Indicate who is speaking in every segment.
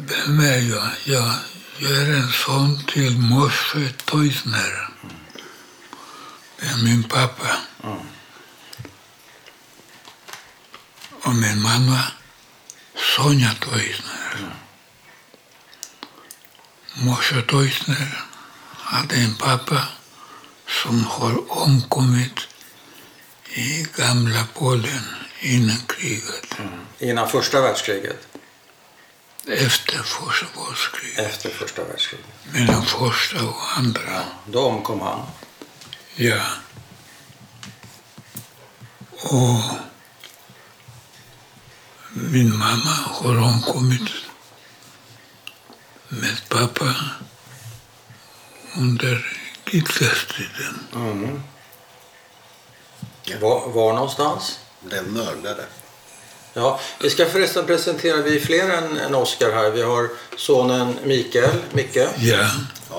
Speaker 1: Vem är jag? jag? Jag är en son till Moshe Teusner. Det är min pappa. Och min mamma Sonja Teusner. Moshe Teusner hade en pappa som har omkommit i gamla Polen innan kriget. Mm.
Speaker 2: Innan första världskriget?
Speaker 1: Efter första världskriget.
Speaker 2: Efter första världskriget.
Speaker 1: Mellan första och andra.
Speaker 2: Då omkom han.
Speaker 1: Ja. Och min mamma har omkommit med pappa under Hitlertiden.
Speaker 2: Mm. Var, var någonstans?
Speaker 3: Blev mördade.
Speaker 2: Ja, vi ska förresten presentera, vi är fler än, än Oskar här. Vi har sonen Mikael, Micke.
Speaker 1: Ja,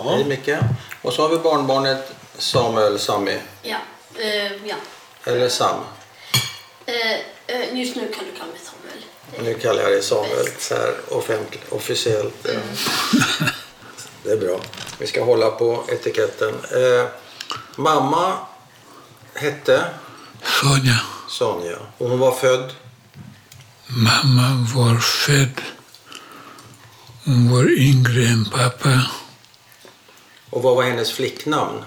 Speaker 2: Hej Micke. Och så har vi barnbarnet Samuel, Sami.
Speaker 4: Ja. Eh, ja.
Speaker 2: Eller Sam.
Speaker 4: Eh, eh, just nu kan du kalla mig Samuel.
Speaker 2: Nu kallar jag dig Samuel så här offentligt, officiellt. ja. Det är bra. Vi ska hålla på etiketten. Eh, mamma hette
Speaker 1: Sonja.
Speaker 2: Sonja och hon var född
Speaker 1: Mamma var född. Hon var yngre än pappa.
Speaker 2: och vad var hennes flicknamn?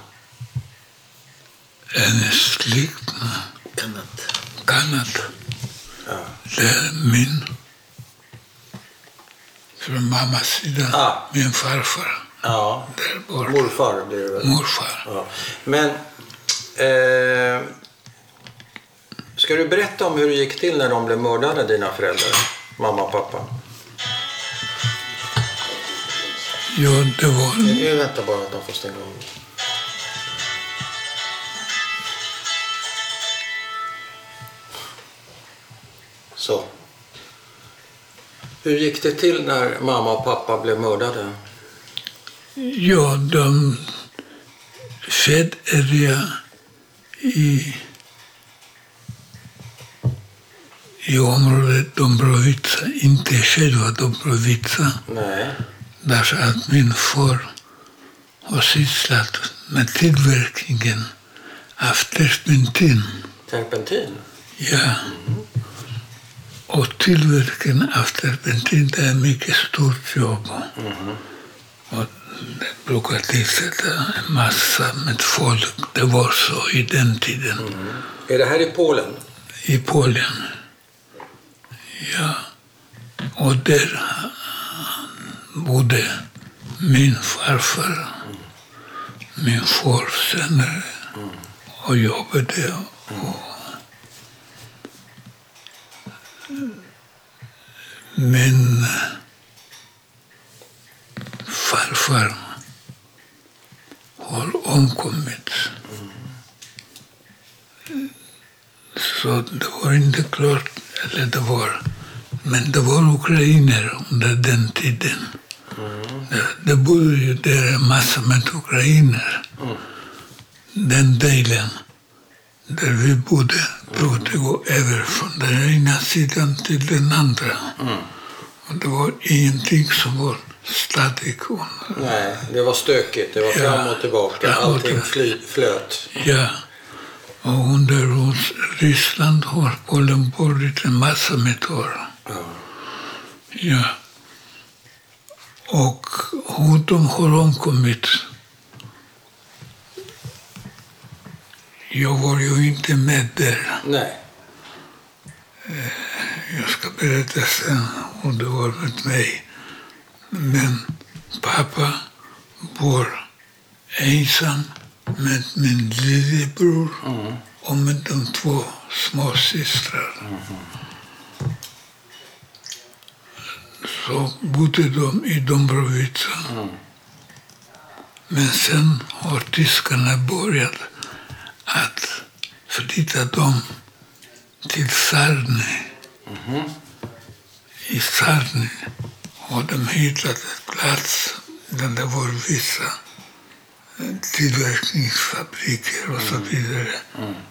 Speaker 1: Hennes släktnamn
Speaker 3: Kannat.
Speaker 1: Kanat.
Speaker 2: Ja.
Speaker 1: Det är min. Från mammas sida.
Speaker 2: Ah.
Speaker 1: Min farfar.
Speaker 2: Ja,
Speaker 1: Där
Speaker 2: morfar blir det väl.
Speaker 1: Morfar.
Speaker 2: Ja. Men eh, ska du berätta om hur det gick till när de blev mördade, dina föräldrar? Mamma och pappa.
Speaker 1: Ja, det var...
Speaker 2: Vi väntar bara att de får stänga av. Så. Hur gick det till när mamma och pappa blev mördade?
Speaker 1: Ja, de är jag i, i området Dombrovica, inte själva Dombrovica,
Speaker 2: Nej.
Speaker 1: därför att min far har sysslat med tillverkningen av terpentin.
Speaker 2: Terpentin?
Speaker 1: Ja. Och tillverkningen av terpentin det är mycket stort jobb. Och det brukar tillsätta en massa med folk. Det var så i den tiden.
Speaker 2: Är det här i Polen?
Speaker 1: I Polen. Ja. Och där bodde min farfar, min far senare och jobbade. Och min farfar har omkommit. Så det var inte klart, eller det var, men det var ukrainer under den tiden. Det, det bodde ju där massa med ukrainer. Den delen där vi bodde brukade gå över från den ena sidan till den andra. Och det var ingenting som var stadigt.
Speaker 2: Nej, det var stökigt. Det var
Speaker 1: Ja.
Speaker 2: fram och tillbaka.
Speaker 1: Fram och
Speaker 2: Allting fly, flöt.
Speaker 1: Ja. Och under Ryssland har Polen varit en massa med år. Ja. Och hur de har omkommit. Jag var ju inte med där.
Speaker 2: Nej.
Speaker 1: Jag ska berätta sen hur det var med mig. Men pappa var ensam med min lillebror och med de två småsystrar. Så bodde de i Dombrovica. Men sen har tyskarna börjat att flytta dem till Sarny. I Sarny har de hittat en plats där det var vissa tillverkningsfabriker och så vidare.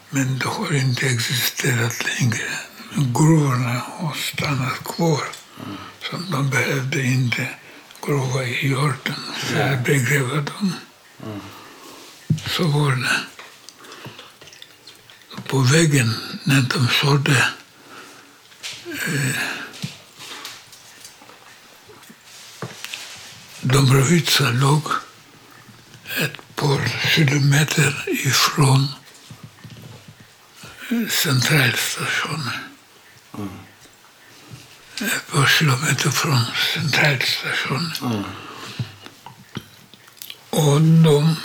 Speaker 1: Men det har inte existerat längre. Gruvorna har stannat kvar. som de behövde inte grova i jorden för att begrava dem. Så var det. På vägen när de sålde eh, Dobrovica låg ett par kilometer ifrån eh, centralstationen. Ett par kilometer från centralstationen. Och de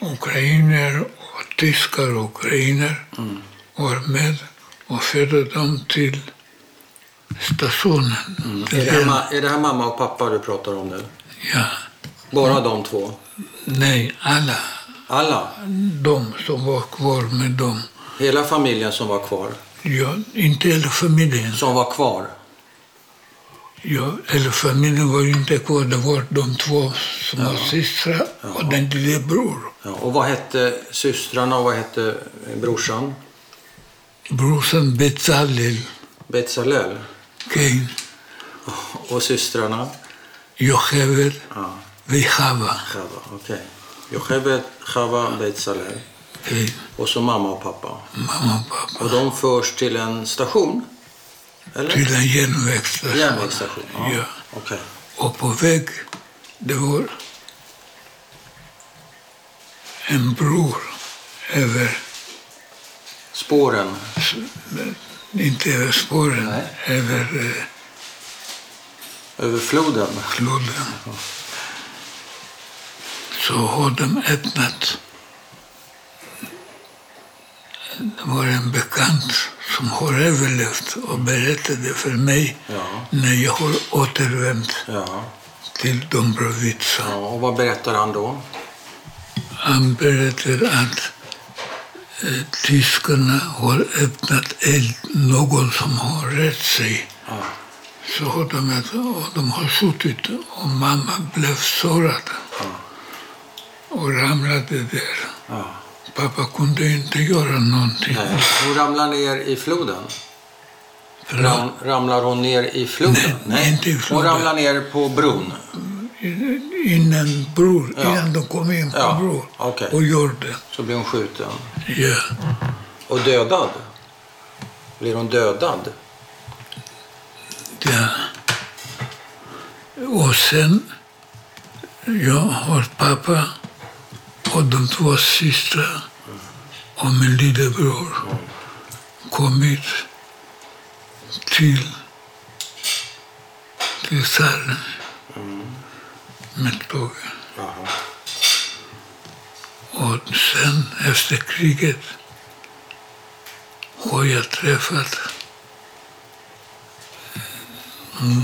Speaker 1: ukrainer och tyskar och ukrainer var med och förde dem till stationen.
Speaker 2: Är det, här, är det här mamma och pappa du pratar om nu?
Speaker 1: Ja,
Speaker 2: Bara de två?
Speaker 1: nej, alla
Speaker 2: Alla?
Speaker 1: de som var kvar med dem.
Speaker 2: Hela familjen som var kvar?
Speaker 1: Ja, inte hela familjen.
Speaker 2: Som var kvar?
Speaker 1: Ja, hela familjen var ju inte kvar. Det var de två som var systrar och den lille bror.
Speaker 2: Ja, och vad hette systrarna och vad hette brorsan?
Speaker 1: Brorsan Bezalel
Speaker 2: Betsalel?
Speaker 1: Kein,
Speaker 2: Och systrarna?
Speaker 1: Yocheved,
Speaker 2: Ja,
Speaker 1: Vichava.
Speaker 2: Chava, okej. Jochebed, Chava, Betsalel.
Speaker 1: Kein,
Speaker 2: Och så mamma och pappa.
Speaker 1: mamma och pappa.
Speaker 2: Och de förs till en station? Eller?
Speaker 1: Till en järnvägsstation.
Speaker 2: Järnvägsstation? Ja.
Speaker 1: Ja.
Speaker 2: Okej.
Speaker 1: Och på väg, det var en bror över,
Speaker 2: Spåren?
Speaker 1: inte över spåren,
Speaker 2: Nej.
Speaker 1: över eh,
Speaker 2: Över floden?
Speaker 1: floden. Så har de öppnat. Det var en bekant som har överlevt och berättade för mig
Speaker 2: Ja.
Speaker 1: när jag har återvänt
Speaker 2: Ja.
Speaker 1: till Dombrovica.
Speaker 2: ja. Och vad berättar han då?
Speaker 1: Han berättar att eh, tyskarna har öppnat eld, någon som har rätt sig.
Speaker 2: Ja.
Speaker 1: Så har de, och de har skjutit och mamma blev sårad och ramlade där.
Speaker 2: ja.
Speaker 1: Pappa kunde inte göra någonting.
Speaker 2: Nej. Hon ramlar ner i floden? Ram, ramlar hon ner i floden?
Speaker 1: Nej, inte i
Speaker 2: Hon
Speaker 1: floden.
Speaker 2: ramlar ner på bron?
Speaker 1: Innan bror,
Speaker 2: Ja.
Speaker 1: innan de kom in på
Speaker 2: Ja,
Speaker 1: bror
Speaker 2: okej.
Speaker 1: och gjorde.
Speaker 2: Så blir hon skjuten.
Speaker 1: Ja.
Speaker 2: Och dödad? Blir hon dödad?
Speaker 1: Ja. Och sen, jag har pappa och de två systrar och min lillebror kommit till, till Sälen med tåget. Och sen efter kriget har jag träffat mm,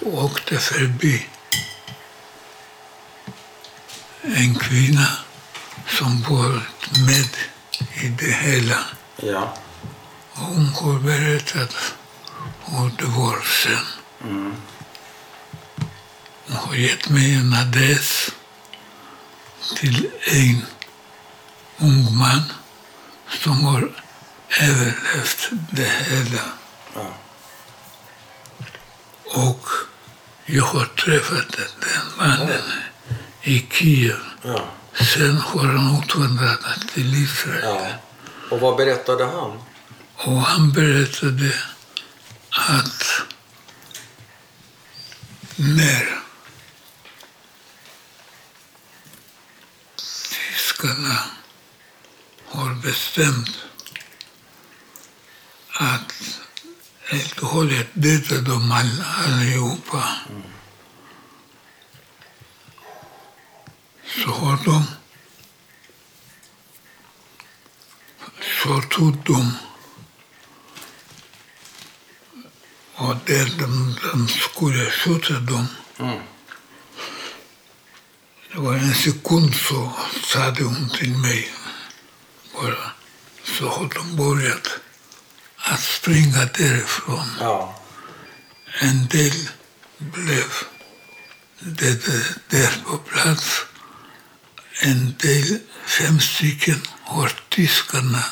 Speaker 1: åkte förbi en kvinna som varit med i det hela.
Speaker 2: Ja.
Speaker 1: Och hon har berättat hur det var sen. Hon har gett mig en adress till en ung man som har överlevt det hela.
Speaker 2: Ja.
Speaker 1: Och jag har träffat den mannen i Kiev.
Speaker 2: Ja.
Speaker 1: Sen har han utvandrat till Israel.
Speaker 2: ja. Och vad berättade han?
Speaker 1: Och han berättade att när tyskarna har bestämt att helt och hållet döda dem all, allihopa så har de där de, de skulle skjuta dem
Speaker 2: Mm.
Speaker 1: det var en sekund så sade hon till mig bara så har de börjat att springa därifrån.
Speaker 2: Ja.
Speaker 1: En del blev dödade där på plats. En del, fem stycken, har tyskarna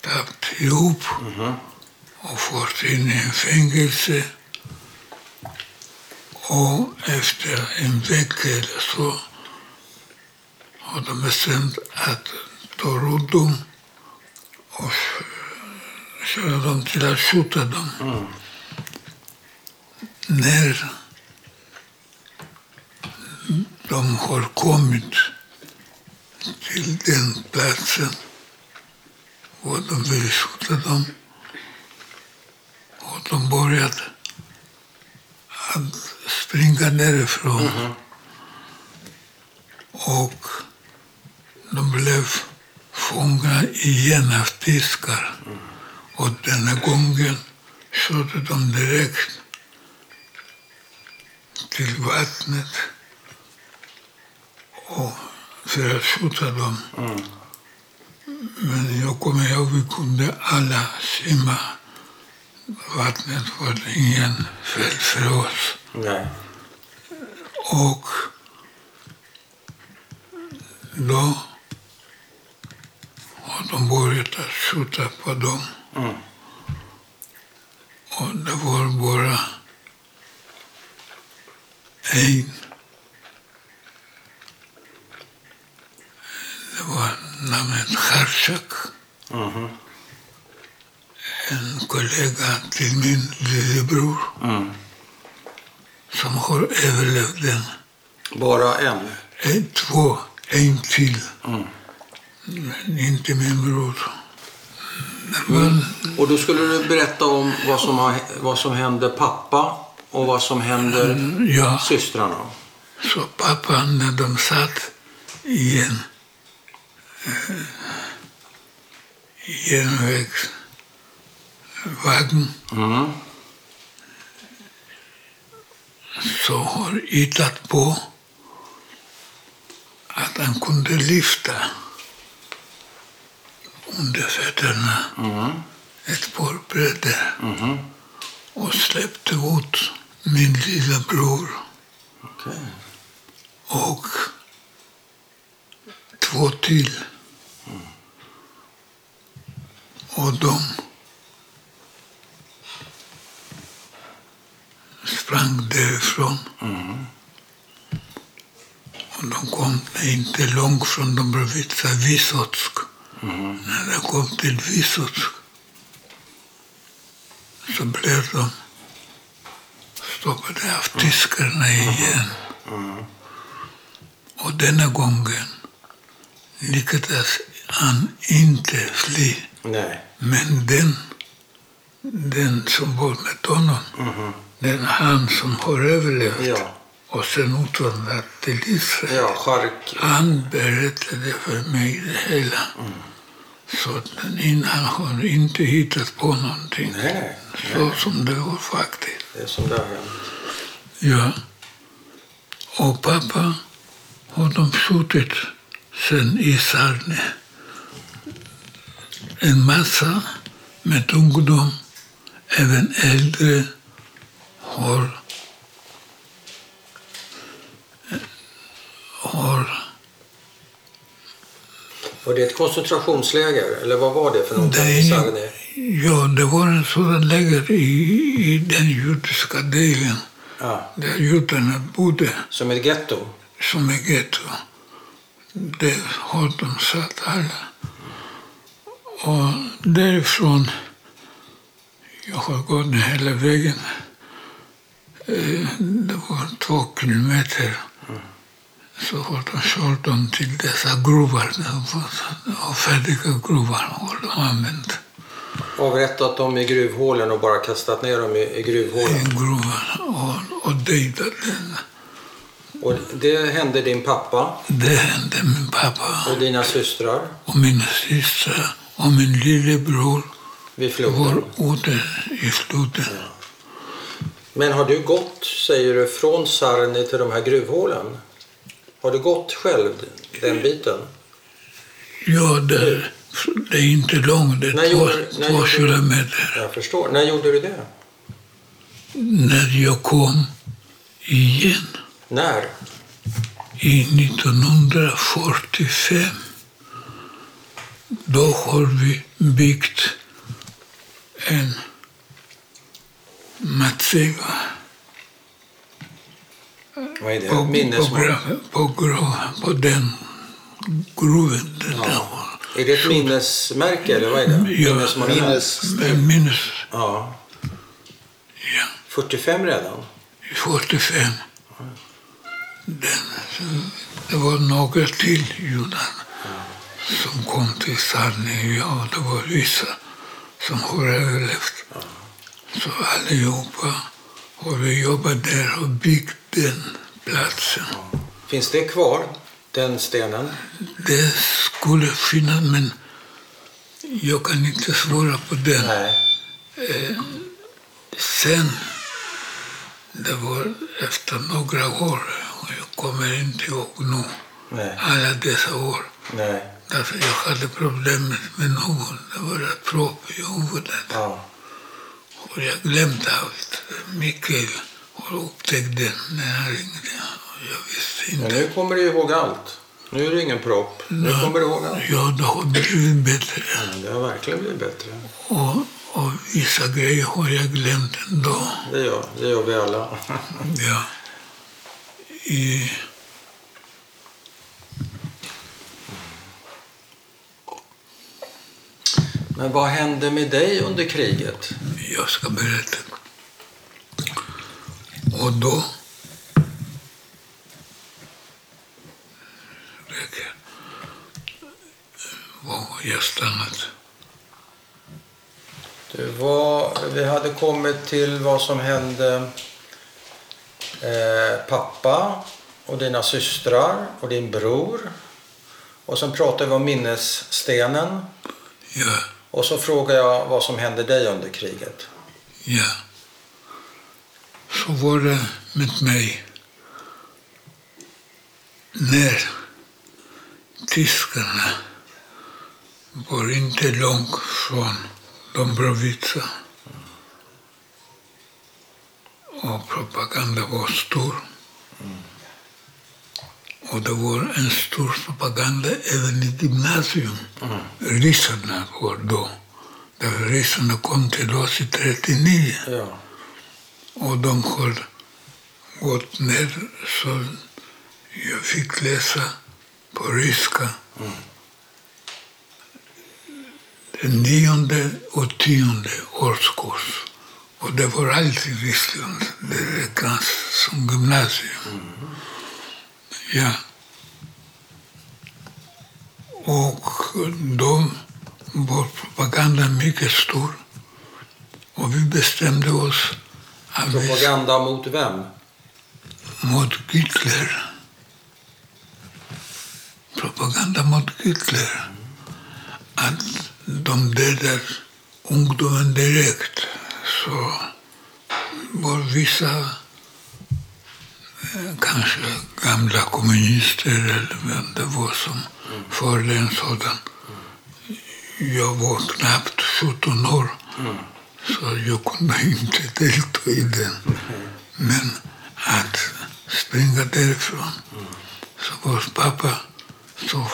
Speaker 1: tagit ihop och fått in i en fängelse. Och efter en vecka eller så har de bestämt att ta ut dem och köra dem till att skjuta dem. När de har kommit till den platsen och de vill skjuta dem. Och de började att springa därifrån. Och de blev fångna igen av tyskar. Och denna gången körde de direkt till vattnet och för att skjuta dem. Men jag kommer ihåg vi kunde alla simma. Vattnet var ingen fält för oss.
Speaker 2: Nej.
Speaker 1: Och då har de börjat att skjuta på dem.
Speaker 2: Mm.
Speaker 1: Och det var bara en. Det var namnet Hartsak.
Speaker 2: Mhm.
Speaker 1: En kollega till min lillebror
Speaker 2: Mm.
Speaker 1: som har överlevt den.
Speaker 2: Bara en?
Speaker 1: En, två, en till.
Speaker 2: Mm.
Speaker 1: Men inte min bror. Var,
Speaker 2: Och då skulle du berätta om vad som, har, vad som hände pappa och vad som händer
Speaker 1: ja,
Speaker 2: systrarna.
Speaker 1: så pappa när de satt i en järnvägsvagn
Speaker 2: Mm.
Speaker 1: så har hittat på att han kunde lyfta under fötterna
Speaker 2: Mm.
Speaker 1: ett par brädor
Speaker 2: Mhm.
Speaker 1: och släppte ut min lilla bror
Speaker 2: Okej.
Speaker 1: och två till. Och de sprang därifrån. Och de kom inte långt från de bredvid Vysotsk. När de kom till Vysotsk så blev de stoppade av tyskarna igen. Och denna gången lyckades han inte fly.
Speaker 2: Nej.
Speaker 1: Men den, den som var med honom, den han som har överlevt
Speaker 2: Ja.
Speaker 1: och sen utvandrat till Israel,
Speaker 2: Ja, Chark.
Speaker 1: han berättade för mig det hela. Så att den innan har inte hittat på någonting.
Speaker 2: Nej,
Speaker 1: Så som det var faktiskt.
Speaker 2: det är som det har hänt.
Speaker 1: Ja. Och pappa har de skjutit sen i Sarne. En massa med ungdom, även äldre, har, har
Speaker 2: Var det ett koncentrationsläger? Eller vad var det för någonting
Speaker 1: det, ja, det var en sådan läger i, i den judiska delen
Speaker 2: Ja.
Speaker 1: där judarna bodde.
Speaker 2: Som ett getto?
Speaker 1: som är getto. Det har de satt alla. Och därifrån, jag har gått hela vägen, eh, det var två kilometer, så har de kört dem till dessa gruvar, och färdiga gruvar har de använt.
Speaker 2: Avrättat dem i gruvhålen och bara kastat ner dem i, i
Speaker 1: i
Speaker 2: gruvhålen.
Speaker 1: gruvan och, och dejtat den.
Speaker 2: Och det hände din pappa
Speaker 1: Det hände min pappa
Speaker 2: och dina systrar
Speaker 1: och mina systrar och min lillebror
Speaker 2: vid floden.
Speaker 1: var ute i floden.
Speaker 2: Men har du gått, säger du, från Sarni till de här gruvhålen? Har du gått själv den biten?
Speaker 1: Ja, det, det är inte långt, det
Speaker 2: När
Speaker 1: är två,
Speaker 2: gjorde- när
Speaker 1: två
Speaker 2: gjorde-
Speaker 1: kilometer.
Speaker 2: Jag förstår. När gjorde du det?
Speaker 1: När jag kom igen
Speaker 2: När?
Speaker 1: i 1945, då har vi byggt en Matsega.
Speaker 2: Vad är det?
Speaker 1: På, på,
Speaker 2: Minnesmål?
Speaker 1: på, gra- på den groven. Där var.
Speaker 2: Är det ett minnesmärke eller vad är det?
Speaker 1: Ja?
Speaker 3: Minnes...
Speaker 1: Men minns,
Speaker 2: Ja.
Speaker 1: ja,
Speaker 2: 45 redan?
Speaker 1: 45. Den, det var några till judar som kom till sanningen. Ja, det var vissa som har överlevt. Så allihopa har vi jobbat där och byggt den platsen.
Speaker 2: Finns det kvar, den stenen?
Speaker 1: Det skulle finnas, men jag kan inte svara på den.
Speaker 2: Nej.
Speaker 1: Sen, det var efter några år, och jag kommer inte ihåg nu,
Speaker 2: Nej.
Speaker 1: alla dessa år.
Speaker 2: Nej.
Speaker 1: Därför jag hade problem med någon. Det var propp i huvudet.
Speaker 2: Ja.
Speaker 1: Och jag glömde allt. Mikael har upptäckt den när han ringde. Jag visste
Speaker 2: Men
Speaker 1: inte.
Speaker 2: nu kommer du ihåg allt. Nu är det ingen propp. Nu kommer du ihåg allt.
Speaker 1: Ja, det har blivit bättre.
Speaker 2: Ja, Det har verkligen blivit bättre.
Speaker 1: Och, och vissa grejer har jag glömt ändå.
Speaker 2: Det gör, det gör vi alla.
Speaker 1: Ja. I,
Speaker 2: Men vad hände med dig under kriget?
Speaker 1: jag ska berätta. Och då... Var jag stannat.
Speaker 2: Du var, vi hade kommit till vad som hände eh, pappa och dina systrar och din bror. Och sen pratade vi om minnesstenen.
Speaker 1: Ja,
Speaker 2: Och så frågade jag vad som hände dig under kriget.
Speaker 1: ja. Så var det med mig. När tyskarna var inte långt från Dombrovica. Och propaganda var stor. Och det var en stor propaganda även i gymnasium. Ryssarna var då. Därför ryssarna kom till oss i 39
Speaker 2: Ja.
Speaker 1: och de har gått ner så jag fick läsa på ryska. Den nionde och tionde årskurs. Och det var alltid Ryssland. Det räknas som gymnasium. Ja. Och då var propagandan mycket stor. Och vi bestämde oss att vi
Speaker 2: Propaganda mot vem?
Speaker 1: mot Hitler. Propaganda mot Hitler. Att de dödar ungdomen direkt. Så var vissa kanske gamla kommunister eller vem det var som förde en sådan. Jag var knappt 17 år så jag kunde inte delta i den. Men att springa därifrån. Så vår pappa så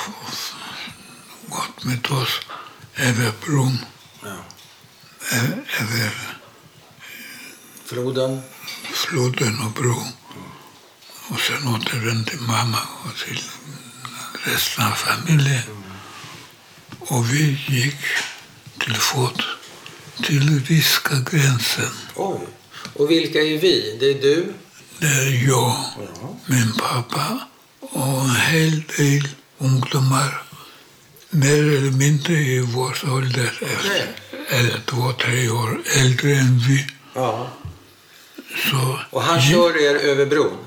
Speaker 1: gått med oss över bron, över
Speaker 2: Floden?
Speaker 1: floden och bron. Och sen återvände mamma och till resten av familjen. Och vi gick till fot till ryska gränsen.
Speaker 2: Oj. Och vilka är vi? Det är du?
Speaker 1: Där jag,
Speaker 2: Ja.
Speaker 1: min pappa och en hel del ungdomar mer eller mindre i vår ålder, eller två, tre år äldre än vi.
Speaker 2: ja.
Speaker 1: Så
Speaker 2: Och han kör er över bron?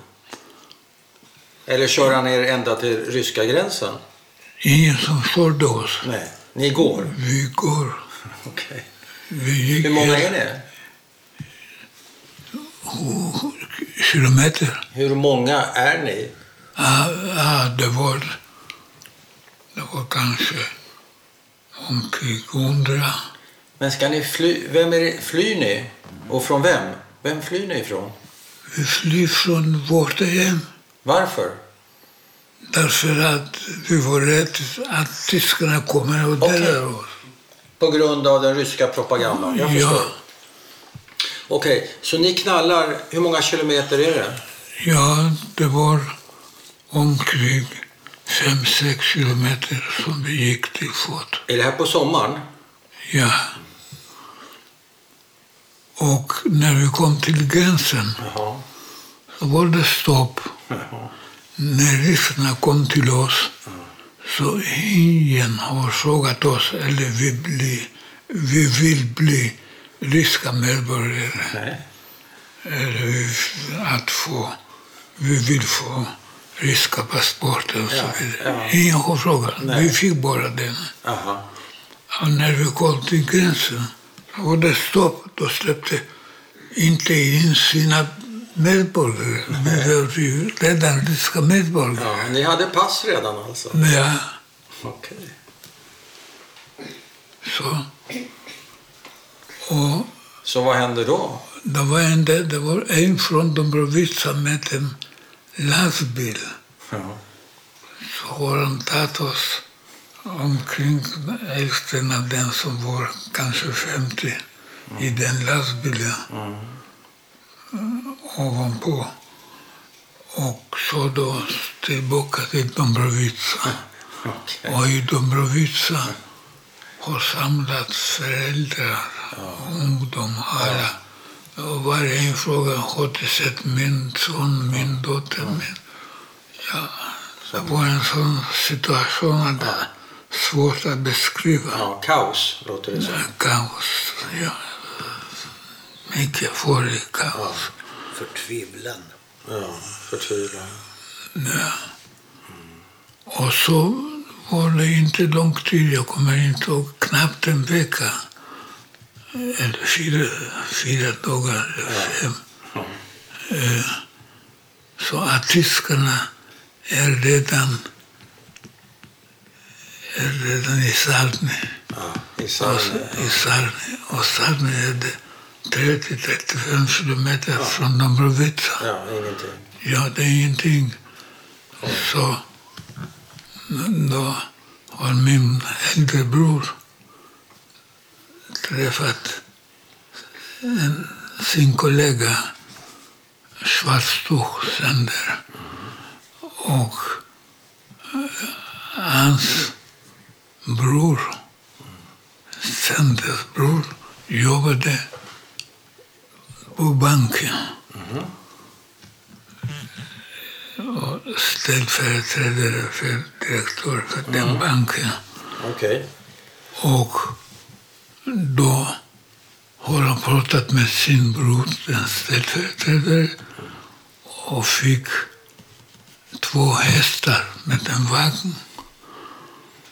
Speaker 2: Eller kör han er ända till ryska gränsen?
Speaker 1: ingen som körde oss.
Speaker 2: Nej. Ni går?
Speaker 1: Vi går.
Speaker 2: Okej.
Speaker 1: Vi gick
Speaker 2: Hur många är ni?
Speaker 1: kilometer.
Speaker 2: Hur många är ni?
Speaker 1: Ja, ja, det var, det var kanske omkring hundra.
Speaker 2: Men ska ni fly? Vem är det? Flyr ni? Och från vem? Vem flyr ni ifrån?
Speaker 1: Vi flyr från vårt hem
Speaker 2: Varför?
Speaker 1: därför att vi var rädda att tyskarna kommer och
Speaker 2: Okej.
Speaker 1: dödar oss.
Speaker 2: På grund av den ryska propagandan? Jag
Speaker 1: Ja.
Speaker 2: Okej, så ni knallar, hur många kilometer är det?
Speaker 1: Ja, det var omkring 5-6 kilometer som vi gick till fot.
Speaker 2: Är det här på sommaren?
Speaker 1: Ja. Och när vi kom till gränsen
Speaker 2: Jaha.
Speaker 1: så var det stopp.
Speaker 2: Jaha.
Speaker 1: När ryssarna kom till oss så ingen har frågat oss eller vi, bli, vi vill bli ryska medborgare.
Speaker 2: Nej.
Speaker 1: Eller vi- att få, vi vill få ryska passporter och så vidare.
Speaker 2: ja.
Speaker 1: Ingen har frågat.
Speaker 2: Nej.
Speaker 1: Vi fick bara den.
Speaker 2: Jaha.
Speaker 1: Och när vi kom till gränsen så var det stopp. Då släppte inte in sina medborgare. Ryska medborgare.
Speaker 2: Ja, ni hade pass redan alltså?
Speaker 1: Ja,
Speaker 2: Okej.
Speaker 1: så. Och
Speaker 2: Så vad hände då?
Speaker 1: det var en, det var en från Dobrovica med en lastbil.
Speaker 2: Ja.
Speaker 1: Så har han tagit oss omkring hälften av den som var kanske 50 i den lastbilen. Ovanpå. Och så då tillbaka till Dombrovica.
Speaker 2: Okej.
Speaker 1: Och i Dombrovica har samlats föräldrar, ungdom, alla. Och varje en fråga, har du sett min son, min dotter? Min? Ja, det var en sån situation att det är svårt att beskriva.
Speaker 2: Ja, kaos låter det som.
Speaker 1: Kaos, ja. Mycket farligt kaos.
Speaker 3: Förtvivlan.
Speaker 2: Ja, förtvivlan.
Speaker 1: Ja. Och så var det inte lång tid, jag kommer inte ihåg, knappt en vecka. Eller fyra, fyra dagar eller fem. Eh, Så att tyskarna är redan, är redan i Saltny.
Speaker 2: Ja, i
Speaker 1: Och,
Speaker 2: Sarne.
Speaker 1: I Saltny. Och Saltny är det 30-35 kilometer från Dobrovica.
Speaker 2: Ja, ingenting.
Speaker 1: Ja, det är ingenting. Så då har min äldre bror träffat en, sin kollega Schwarztuch Sender. Och eh, hans bror, Senders bror, jobbade på banken. och ställföreträdare för direktör för den banken.
Speaker 2: Okej.
Speaker 1: Och då har han pratat med sin bror, den ställföreträdare, och fick två hästar med en vagn.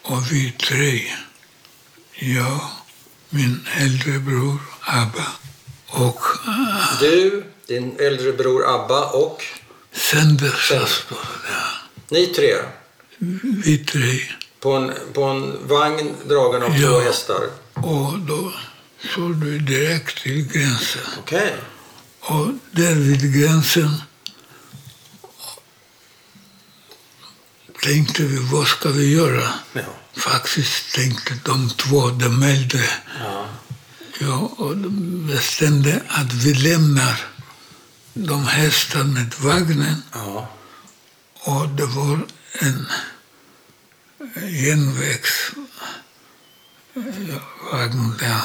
Speaker 1: Och vi tre, jag, min äldre bror Abba och
Speaker 2: Du, din äldre bror Abba och
Speaker 1: Senders. Ja.
Speaker 2: ni tre
Speaker 1: Vi tre.
Speaker 2: på en, på en vagn dragen av
Speaker 1: Ja.
Speaker 2: två hästar.
Speaker 1: Och då såg vi direkt till gränsen.
Speaker 2: Okej.
Speaker 1: Och där vid gränsen tänkte vi, vad ska vi göra?
Speaker 2: Ja.
Speaker 1: Faktiskt tänkte de två, de äldre,
Speaker 2: Ja.
Speaker 1: Ja, de bestämde att vi lämnar de hästar med vagnen
Speaker 2: Ja.
Speaker 1: och det var en järnvägsvagn där.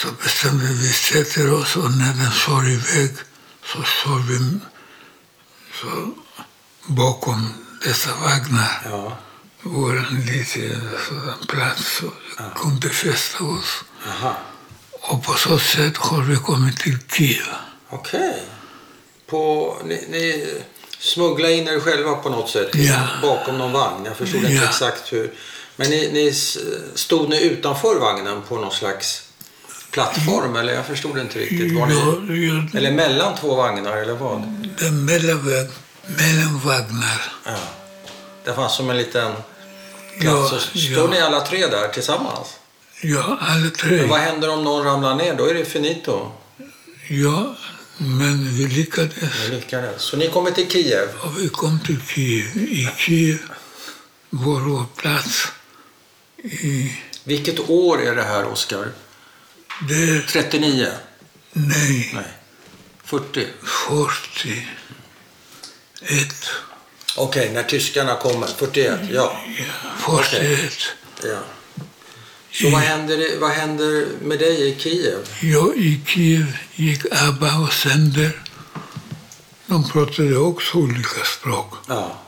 Speaker 1: Så bestämde vi sätter oss och när den kör iväg så kör vi så bakom dessa vagnar.
Speaker 2: Ja.
Speaker 1: Det var en liten plats så vi kunde fästa oss.
Speaker 2: Aha.
Speaker 1: Och på så sätt har vi kommit till Kiev.
Speaker 2: Okej. På, ni, ni smugglade in er själva på något sätt
Speaker 1: Ja.
Speaker 2: bakom någon vagn. Jag förstod inte
Speaker 1: Ja.
Speaker 2: exakt hur. Men ni, ni stod ni utanför vagnen på någon slags plattform? Eller jag förstod inte riktigt. Var ni,
Speaker 1: Ja,
Speaker 2: eller mellan två vagnar eller vad?
Speaker 1: det är mellanväg, mellanvagnar.
Speaker 2: Ja. Det fanns som en liten
Speaker 1: Ja,
Speaker 2: plats. Så
Speaker 1: ja.
Speaker 2: står ni alla tre där tillsammans?
Speaker 1: Ja, tre.
Speaker 2: Men vad händer om någon ramlar ner? Då är det finito.
Speaker 1: Ja, men vi lyckades.
Speaker 2: Ni lyckades. Så ni kommer till Kiev.
Speaker 1: Och vi kom till Kiev. I Kiev var vår plats. I,
Speaker 2: Vilket år är det här, Oskar?
Speaker 1: det,
Speaker 2: 39?
Speaker 1: Nej,
Speaker 2: Nej. 40?
Speaker 1: 41.
Speaker 2: Okej, när tyskarna kommer. 41, ja.
Speaker 1: Ja, 41.
Speaker 2: ja. Så vad händer, vad händer med dig i Kiev?
Speaker 1: Jag i Kiev gick ABBA och Sender. De pratade också olika språk.
Speaker 2: Ja.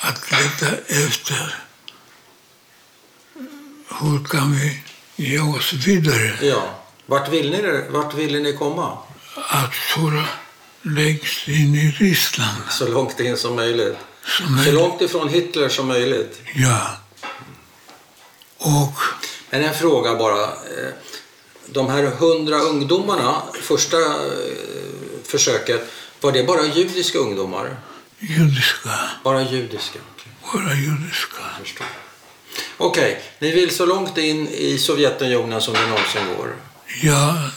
Speaker 1: Att leta efter hur kan vi ge oss vidare.
Speaker 2: ja. Vart, vill ni, vart ville ni komma?
Speaker 1: Att föra längst in i Ryssland.
Speaker 2: Så långt in som möjligt.
Speaker 1: Som
Speaker 2: Så
Speaker 1: är,
Speaker 2: långt ifrån Hitler som möjligt.
Speaker 1: ja. Och
Speaker 2: Men en fråga bara. Eh, De här hundra ungdomarna, första eh, försöket, var det bara judiska ungdomar?
Speaker 1: judiska,
Speaker 2: Bara judiska?
Speaker 1: Våra judiska.
Speaker 2: Okej, ni vill så långt in i Sovjetunionen som det någonsin går?
Speaker 1: Ja,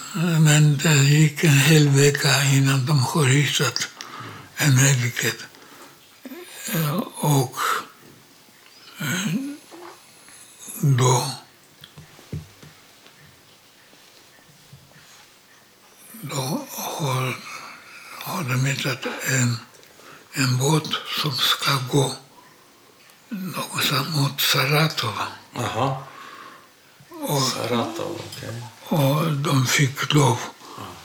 Speaker 1: men det gick en hel vecka innan de har hittat en möjlighet. Eh, Och då då har, har de hittat en, en båt som ska gå någonstans mot Saratov.
Speaker 2: Jaha,
Speaker 1: Och
Speaker 2: Saratov, okej.
Speaker 1: Och de fick lov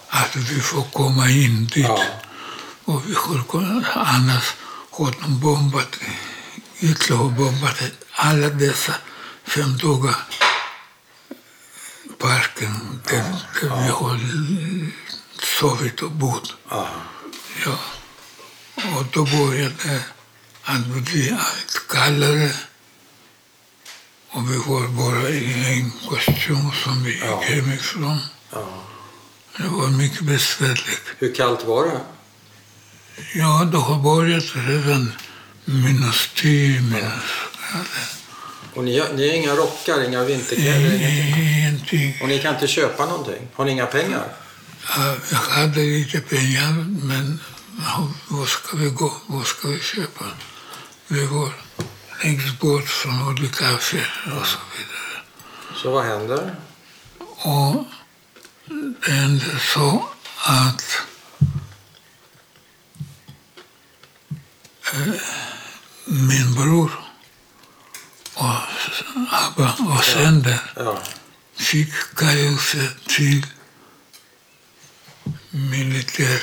Speaker 1: att vi får komma in dit.
Speaker 2: Ja.
Speaker 1: Och vi har kunnat, annars har de bombat, Hitler har bombat alla dessa fem dagar parken där, där vi har sovit och bott.
Speaker 2: Ja.
Speaker 1: Ja. Och då började att bli allt kallare. Och vi var bara i en kostym som vi gick
Speaker 2: Ja.
Speaker 1: hemifrån.
Speaker 2: Ja.
Speaker 1: Det var mycket besvärligt.
Speaker 2: Hur kallt var det?
Speaker 1: Ja, det har börjat redan minus tio, minus...
Speaker 2: Och ni, ni har inga rockar, inga vinterkläder? Ingenting. Och ni kan inte köpa någonting? Har ni inga pengar?
Speaker 1: Ja, Jag hade lite pengar, men var ska vi gå? Vad ska vi köpa? Vi går längst bort från olika affärer och så vidare.
Speaker 2: Så vad händer?
Speaker 1: Och det hände så att eh, min bror och Abba och Sender
Speaker 2: Ja.
Speaker 1: fick kallelse till militär.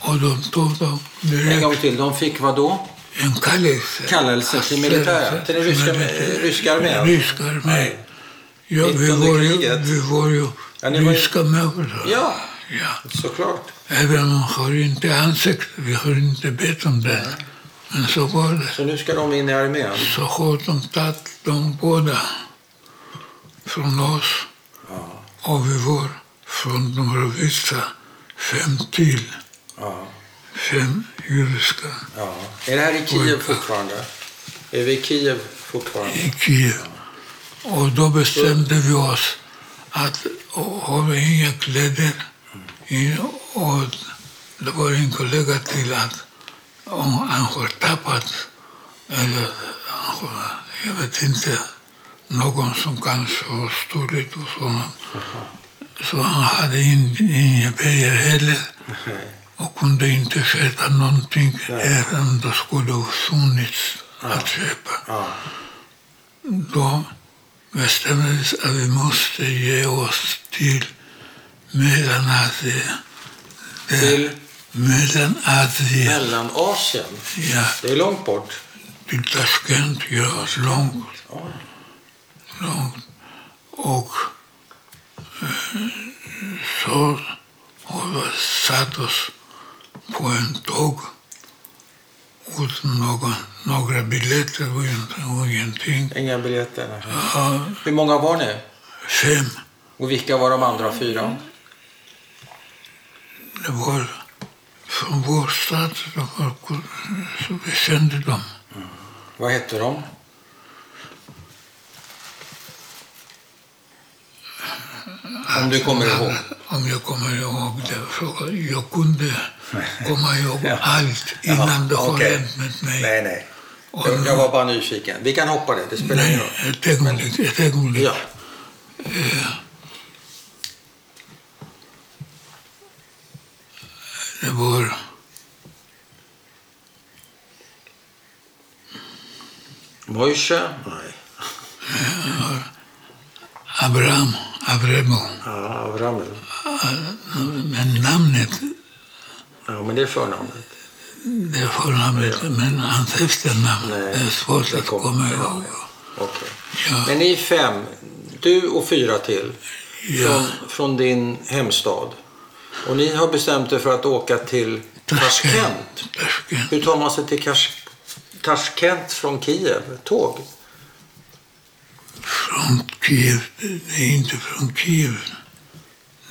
Speaker 1: Och de tog dem
Speaker 2: En
Speaker 1: direkt
Speaker 2: gång till, de fick vad då?
Speaker 1: en kallelse.
Speaker 2: Kallelse till militär? Till den ryska,
Speaker 1: Militär.
Speaker 2: ryska armén?
Speaker 1: Ryska armén.
Speaker 2: Nej.
Speaker 1: Ja, vi var, ju, vi var ju
Speaker 2: Ja, ni var ju-
Speaker 1: ryska mödrar.
Speaker 2: Ja,
Speaker 1: ja.
Speaker 2: såklart.
Speaker 1: Även om vi har inte ansökt, vi har inte bett om det. Men så var det.
Speaker 2: Så nu ska de in i armén?
Speaker 1: Så har de tagit de båda från oss.
Speaker 2: Ja.
Speaker 1: Och vi var från de vissa fem till.
Speaker 2: Ja.
Speaker 1: Fem judiska
Speaker 2: ja. Är det här i Kiev fortfarande? Är vi i Kiev fortfarande?
Speaker 1: i Kiev. Och då bestämde vi oss att har vi inga kläder i- och det var en kollega till att om han har tappat eller han har, jag vet inte, någon som kanske har stulit och sådant. Så han hade in- inga pengar heller och kunde inte köpa någonting även det skulle ha funnits att köpa. Då bestämdes att vi måste ge oss till Mellanasien. Det-
Speaker 2: Till
Speaker 1: Mellanasien,
Speaker 2: Mellanasien?
Speaker 1: ja.
Speaker 2: Det är långt bort.
Speaker 1: Till Tashkent, ja. Långt,
Speaker 2: Ja.
Speaker 1: långt. Och eh, så har satt oss på en tåg utan någon, några biljetter och ingenting.
Speaker 2: Inga biljetter? nej.
Speaker 1: Ja,
Speaker 2: Hur många var ni?
Speaker 1: fem.
Speaker 2: Och vilka var de andra fyra?
Speaker 1: Det var från vår stad, så vi kände dem.
Speaker 2: Vad hette de? Om du kommer ihåg.
Speaker 1: Om jag kommer ihåg det. Jag kunde komma ihåg
Speaker 2: Ja.
Speaker 1: allt innan det har hänt med mig.
Speaker 2: Nej, nej. Jag, jag var bara nyfiken. Vi kan hoppa det, det spelar ingen roll.
Speaker 1: ett ögonblick, ett ögonblick.
Speaker 2: Ja.
Speaker 1: Det var
Speaker 2: Moshe?
Speaker 3: Nej.
Speaker 1: Abraham, Abremo.
Speaker 2: Ja, Abraham.
Speaker 1: Men namnet,
Speaker 2: Ja, men det är förnamnet.
Speaker 1: det är förnamnet, men hans efternamn,
Speaker 2: Nej,
Speaker 1: det är svårt
Speaker 2: det
Speaker 1: att
Speaker 2: kom-
Speaker 1: komma
Speaker 2: ja,
Speaker 1: ihåg.
Speaker 2: Okej.
Speaker 1: Ja.
Speaker 2: Men ni är fem, du och fyra till,
Speaker 1: Ja.
Speaker 2: från, från din hemstad. Och ni har bestämt er för att åka till Tashkent. Hur tar man sig till Kash- Tashkent från Kiev? Tåg?
Speaker 1: Från Kiev, är inte från Kiev.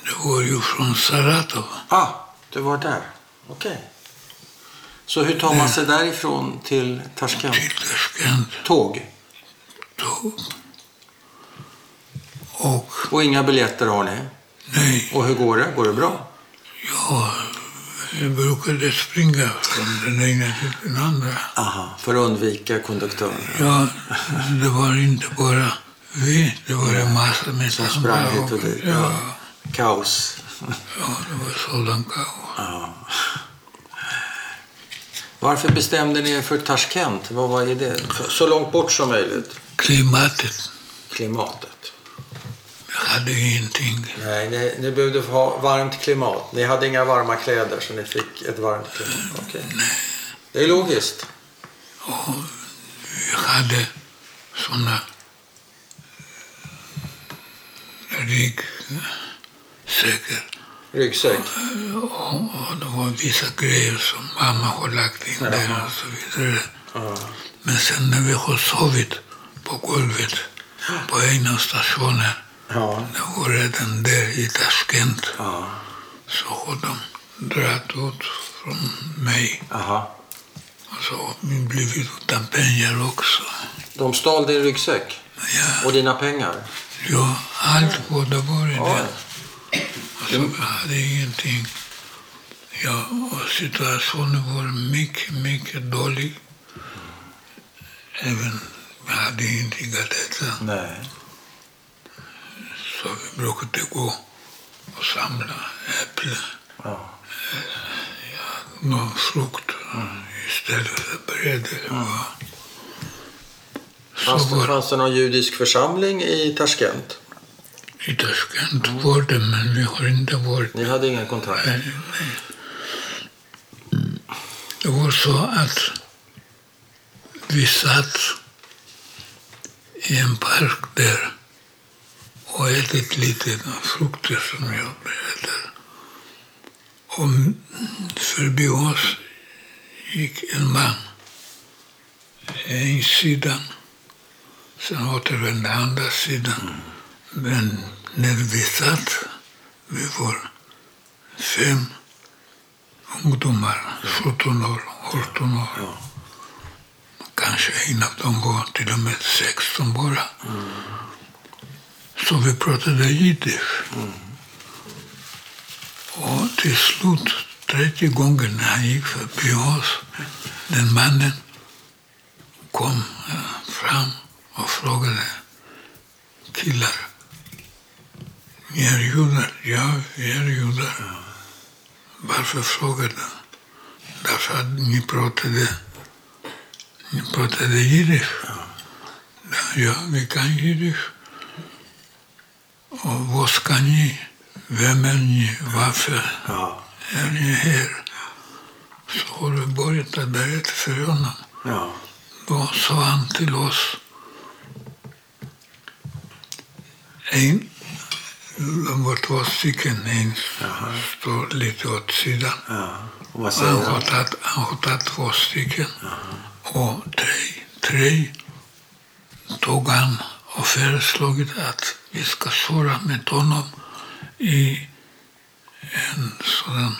Speaker 1: Det var ju från Saratov.
Speaker 2: Ah, det var där. Okej. Så hur tar man sig därifrån till Tashkent?
Speaker 1: till Tashkent.
Speaker 2: Tåg?
Speaker 1: Tåg. Och
Speaker 2: Och inga biljetter har ni?
Speaker 1: nej,
Speaker 2: Och hur går det? Går det bra?
Speaker 1: Ja, jag brukade springa från den ena till den andra.
Speaker 2: Aha, för att undvika konduktören.
Speaker 1: Ja, det var inte bara vi, det var en massa med
Speaker 2: Som sprang hit och dit.
Speaker 1: Ja,
Speaker 2: Kaos.
Speaker 1: ja, det var sådan kaos.
Speaker 2: Ja. Varför bestämde ni er för Tashkent? Vad var det? Så långt bort som möjligt.
Speaker 1: Klimatet,
Speaker 2: Klimatet.
Speaker 1: Hade ingenting.
Speaker 2: Nej, ni, ni behövde ha varmt klimat. Ni hade inga varma kläder så ni fick ett varmt klimat. Okej. Det är logiskt.
Speaker 1: Och vi hade såna ryggsäckar.
Speaker 2: Ryggsäck.
Speaker 1: Och, och det var vissa grejer som mamma har lagt in där och så vidare.
Speaker 2: Ja.
Speaker 1: Men sen när vi har sovit på golvet på en av stationerna,
Speaker 2: Ja.
Speaker 1: det var redan där i Tashkent,
Speaker 2: ja.
Speaker 1: så har de dragit ut från mig.
Speaker 2: Aha.
Speaker 1: Och så har vi blivit utan pengar också.
Speaker 2: De stal din ryggsäck
Speaker 1: Ja,
Speaker 2: och dina pengar.
Speaker 1: ja allt det var i
Speaker 2: Oj.
Speaker 1: den. Alltså, jag hade ingenting. Ja, och situationen var mycket, mycket dålig. Även jag hade ingenting att äta.
Speaker 2: Nej.
Speaker 1: Så vi brukade gå och samla äpplen
Speaker 2: Ja.
Speaker 1: och frukt istället för bröd. Så
Speaker 2: Fanns, det,
Speaker 1: var
Speaker 2: fanns det någon judisk församling i Tashkent?
Speaker 1: i Tashkent var det, men vi har inte varit
Speaker 2: Ni hade ingen kontakt?
Speaker 1: Nej, nej. Det var så att vi satt i en park där och ätit lite frukter som jag berättade. Och förbi oss gick en man. En sidan, sen återvände andra sidan. Men när vi satt, vi var fem ungdomar, 17 år, 18 år. Kanske en av dem var till och med 16 bara. Så vi pratade jiddisch. Och till slut, tredje gången när han gick förbi oss, den mannen kom eh, fram och frågade killar, ni är judar? Ja, vi är judar. Varför frågar du? Därför att ni pratade, ni pratade jiddisch. Ja, vi kan jiddisch. Och vad ska ni? Vem är ni? Varför
Speaker 2: Ja.
Speaker 1: är ni här? Så har vi börjat att berätta för honom.
Speaker 2: ja.
Speaker 1: Då sa han till oss, en, de var två stycken, en står lite åt sidan.
Speaker 2: ja. Vad säger
Speaker 1: Han har tagit, han har tagit två stycken. Och tre, tre tog han och föreslagit att vi ska köra med honom i en sådan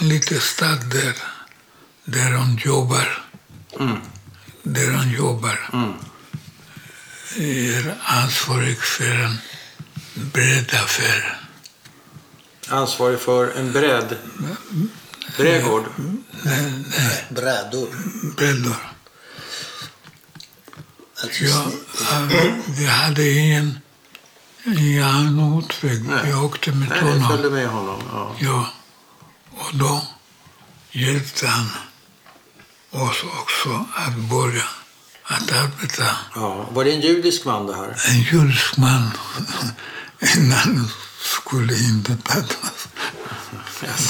Speaker 1: en liten stad där, där han jobbar.
Speaker 2: Mm.
Speaker 1: Där han jobbar.
Speaker 2: Mm.
Speaker 1: Är ansvarig för en bredaffär.
Speaker 2: Ansvarig för en bredd. Brädgård.
Speaker 1: Nej, nej,
Speaker 3: Brädor.
Speaker 1: breddor.
Speaker 3: Alltså,
Speaker 1: Ja, vi hade en, Ja, han åtväg.
Speaker 2: Nej.
Speaker 1: Jag åkte med
Speaker 2: Nej,
Speaker 1: honom.
Speaker 2: följde med honom. Ja.
Speaker 1: Ja, och då hjälpte han oss också att börja att arbeta.
Speaker 2: Ja. Var det en judisk man det här?
Speaker 1: En judisk man innan skulle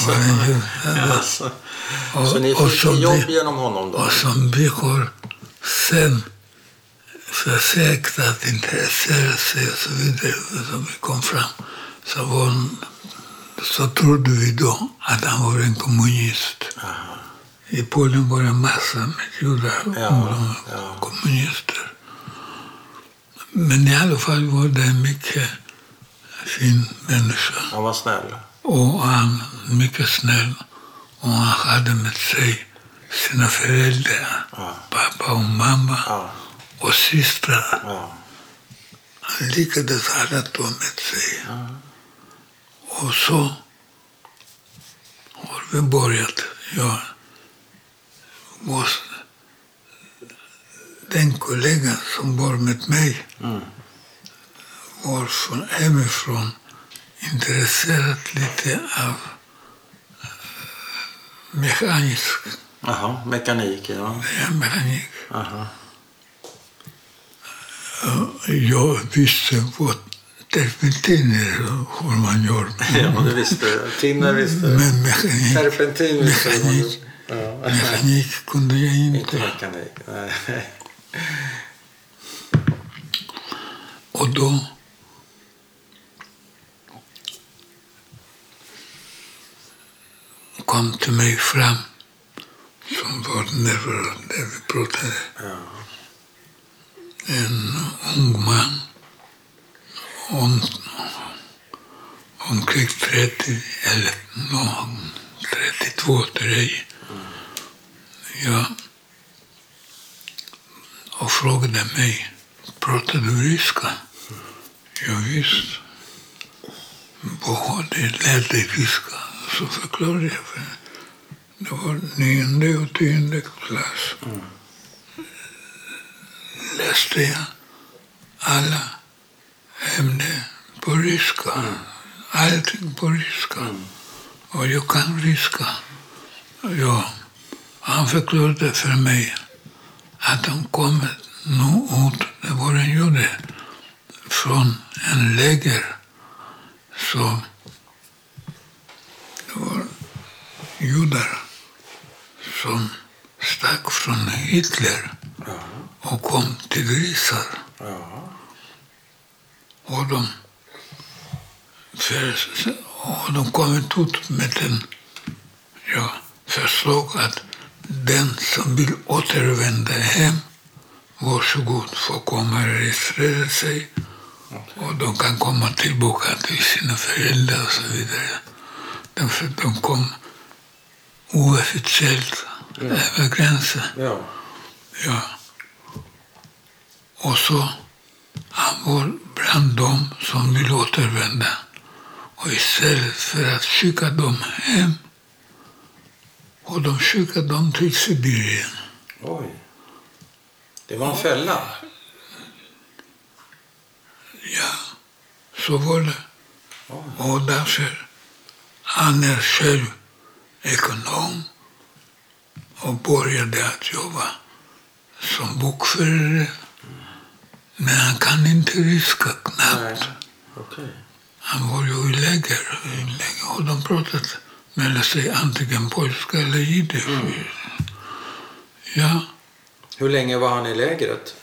Speaker 1: var en jud-
Speaker 2: Alltså.
Speaker 1: Och-
Speaker 2: Så ni fick jobb
Speaker 1: vi-
Speaker 2: genom honom då?
Speaker 1: Och som vi har sen intressera sig och så vidare, som kom fram, så, var, så trodde vi då att han var en kommunist. I Polen var det massa med judar och
Speaker 2: Ja, ja.
Speaker 1: kommunister. Men i alla fall var det en mycket fin människa.
Speaker 2: Han var snäll.
Speaker 1: Och han mycket snäll. Och han hade med sig sina föräldrar,
Speaker 2: Ja.
Speaker 1: pappa och mamma. Och systrar.
Speaker 2: Ja.
Speaker 1: Han lyckades ha dem med sig. Och så har vi börjat. Ja, vår, den kollegan som var med mig
Speaker 2: Mm.
Speaker 1: var från, hemifrån intresserad lite av eh, mekanisk
Speaker 2: Jaha, mekanik, ja.
Speaker 1: ja, mekanik.
Speaker 2: Aha.
Speaker 1: Jag visste vad terpentiner hur man gör.
Speaker 2: Ja, du visste. Tinner visste.
Speaker 1: Men mekanik,
Speaker 2: Terpentin visste
Speaker 1: mekanik,
Speaker 2: Ja.
Speaker 1: mekanik kunde jag
Speaker 2: Inte
Speaker 1: inte.
Speaker 2: mekanik. Nej.
Speaker 1: Och då kom till mig fram som var närvarande där vi pratade.
Speaker 2: Ja.
Speaker 1: En ung man om, omkring 30 eller någon, 32, 3. Ja. Och frågade mig, pratar du ryska? Ja, visst. Vad det lärde dig ryska? Så förklarade jag för henne. Det var nionde och tionde klass. Mm. Läste jag alla ämnen på ryska. Allting på ryska. Och jag kan ryska. Ja, han förklarade för mig att han kom nog ut, det var en jude, från en läger. Så det var judar som stack från Hitler och kom till grisar.
Speaker 2: Ja.
Speaker 1: Och de, för, och de kom ut med en ja, förslag att den som vill återvända hem, varsågod, får komma och registrera sig. Och de kan komma tillbaka till sina föräldrar och så vidare. Därför att de kom oofficiellt över gränsen.
Speaker 2: Ja.
Speaker 1: Ja. Och så han var bland dem som vill återvända. Och istället för att skicka dem hem och de skickade dem till Sibirien.
Speaker 2: Oj. Det var en fälla.
Speaker 1: Ja, så var det. Och därför, han är själv ekonom och började att jobba som bokförare. Men han kan inte ryska knappt.
Speaker 2: Okej.
Speaker 1: Han var ju i läger, i läger och de pratade mellan sig antingen polska eller jiddisch. Ja,
Speaker 2: Hur länge var han i lägret?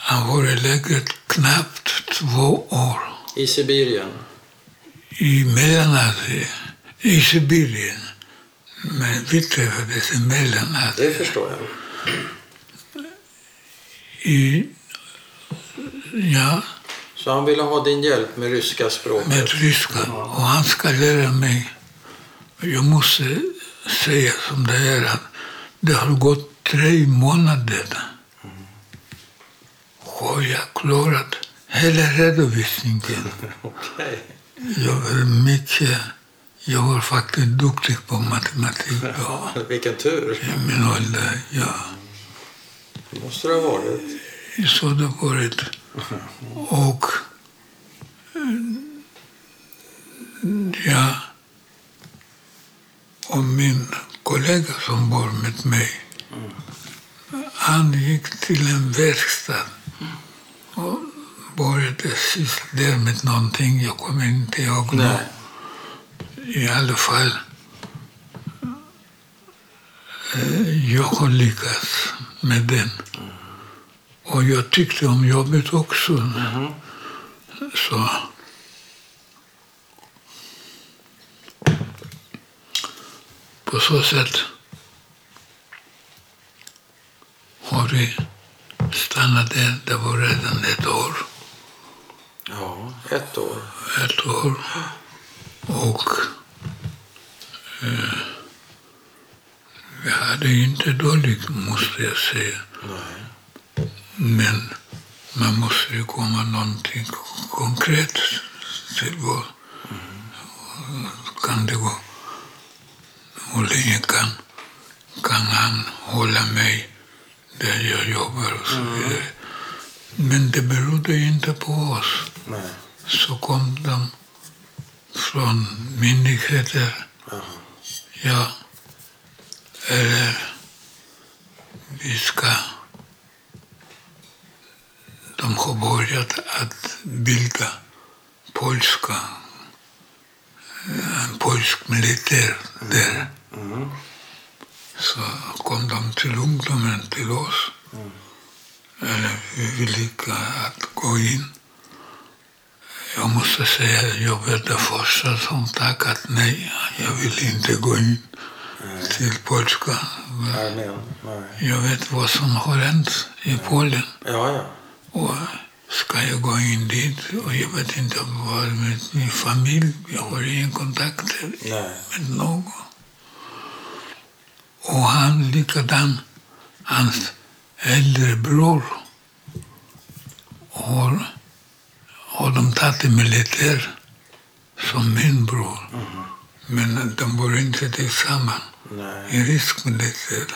Speaker 1: han var i lägret knappt två år.
Speaker 2: I Sibirien?
Speaker 1: i Mellanasien, i Sibirien. Men vi träffades i Mellanasien.
Speaker 2: Det förstår jag.
Speaker 1: I, ja,
Speaker 2: Så han ville ha din hjälp med ryska språket?
Speaker 1: med ryska. Och han ska lära mig. Jag måste säga som det är att det har gått tre månader. Har jag klarat hela redovisningen.
Speaker 2: Okej.
Speaker 1: Jag är mycket, jag var faktiskt duktig på matematik ja,
Speaker 2: Vilken tur.
Speaker 1: i min ålder. Ja.
Speaker 2: Det måste det ha varit.
Speaker 1: Så det varit. Och jag och min kollega som bor med mig, han gick till en verkstad och började syssla där med någonting. Jag kommer inte ihåg nu. I alla fall, eh, jag har lyckats med den. Mm. Och jag tyckte om jobbet också. Så på så sätt har vi stannat där. Det var redan ett år.
Speaker 2: Ja, ett år.
Speaker 1: Ett år. Och eh, vi hade inte dåligt, måste jag säga.
Speaker 2: Nej.
Speaker 1: Men man måste ju komma någonting konkret till vad kan det gå. Hur länge kan, kan han hålla mig där jag jobbar och så vidare. Men det berodde inte på oss.
Speaker 2: Nej.
Speaker 1: Så kom de från myndigheter. Ja, eller vi ska... De har börjat att bilda polska, en polsk militär där.
Speaker 2: Mm.
Speaker 1: Så kom de till ungdomen, till oss. Eller vi ville att gå in. Jag måste säga att jag var den första som tackat nej. Jag vill inte gå in till polska.
Speaker 2: Armén. Nej.
Speaker 1: Jag vet vad som har hänt i Polen.
Speaker 2: Ja, ja.
Speaker 1: Och ska jag gå in dit och jag vet inte vad med min familj. Jag har ingen kontakt med någon. Och han likadan, hans äldre bror har, har de tagit i militär som min bror. Men de var inte tillsammans
Speaker 2: Nej.
Speaker 1: i riskmilitär.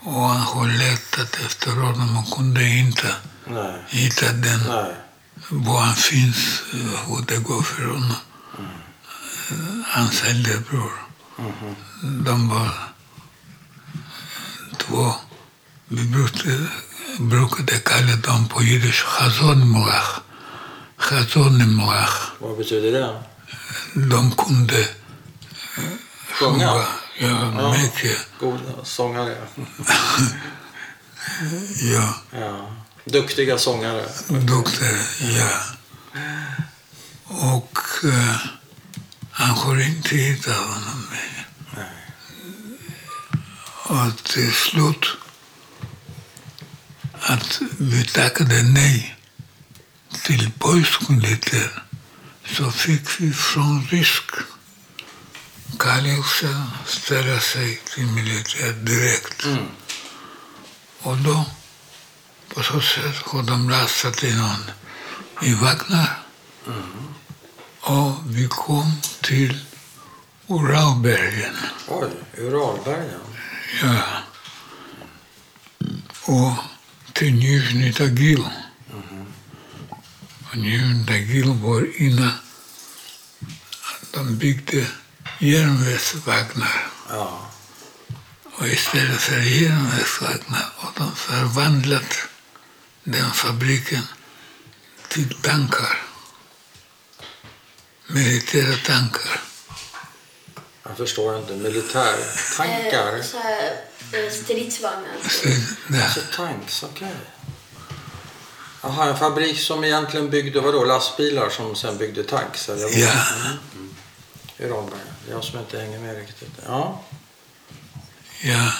Speaker 1: Och han har letat efter honom och kunde inte
Speaker 2: Nej.
Speaker 1: hitta den
Speaker 2: Nej.
Speaker 1: var han finns, eh, hur det går för honom. Eh, Hans äldre bror. De var två, vi brukade, brukade kalla dem på jiddisch chazonmorach. Chazonmorach.
Speaker 2: Vad betyder det?
Speaker 1: De kunde
Speaker 2: Sjunga?
Speaker 1: Ja, mycket.
Speaker 2: Goda sångare.
Speaker 1: Ja,
Speaker 2: Ja. Duktiga sångare.
Speaker 1: doktor, ja. Och eh, han har inte hittat honom mer. Och till slut att vi tackade nej till polsk militär så fick vi från rysk kallelse ställa sig till militär direkt. Och då, på så sätt har de lastat in honom i vagnar. Och vi kom till Uralbergen.
Speaker 2: Oj, Uralbergen.
Speaker 1: Ja. Och till Nizjnij Tagil. Och Nizjnij Tagil var innan de byggde järnvägsvagnar.
Speaker 2: Ja.
Speaker 1: Och istället för järnvägsvagnar har de förvandlat den fabriken till tankar. Militära tankar.
Speaker 2: Jag förstår inte. Militärtankar?
Speaker 4: Eh, så här, eh, stridsvagnar.
Speaker 2: Alltså tanks, okej. Jaha, en fabrik som egentligen byggde vadå, lastbilar som sen byggde tanks? Eller?
Speaker 1: Ja.
Speaker 2: Mm. Det är jag som inte hänger med riktigt. Ja.
Speaker 1: Ja.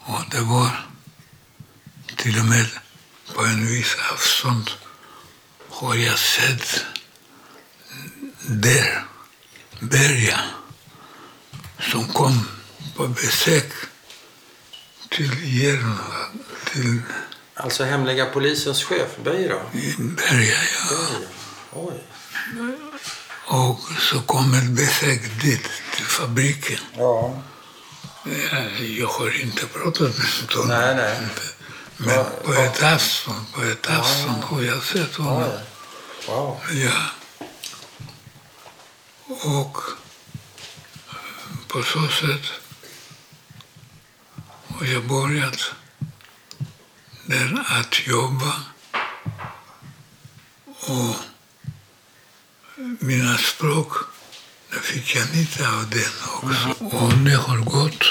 Speaker 1: Och det var till och med på en viss avstånd har jag sett där Berga som kom på besök till Järnvag, till
Speaker 2: Alltså hemliga polisens chef, Beira.
Speaker 1: Berga, ja.
Speaker 2: Beira. Oj.
Speaker 1: Och så kom ett besök dit, till fabriken.
Speaker 2: Ja.
Speaker 1: Ja, Jag har inte pratat med honom.
Speaker 2: Nej, nej.
Speaker 1: Men på ett avstånd, på ett
Speaker 2: Ja, ja.
Speaker 1: avstånd har jag sett honom.
Speaker 2: Wow.
Speaker 1: Ja. Och på så sätt har jag börjat där att jobba och mina språk, där fick jag lite av den också. Och det har gått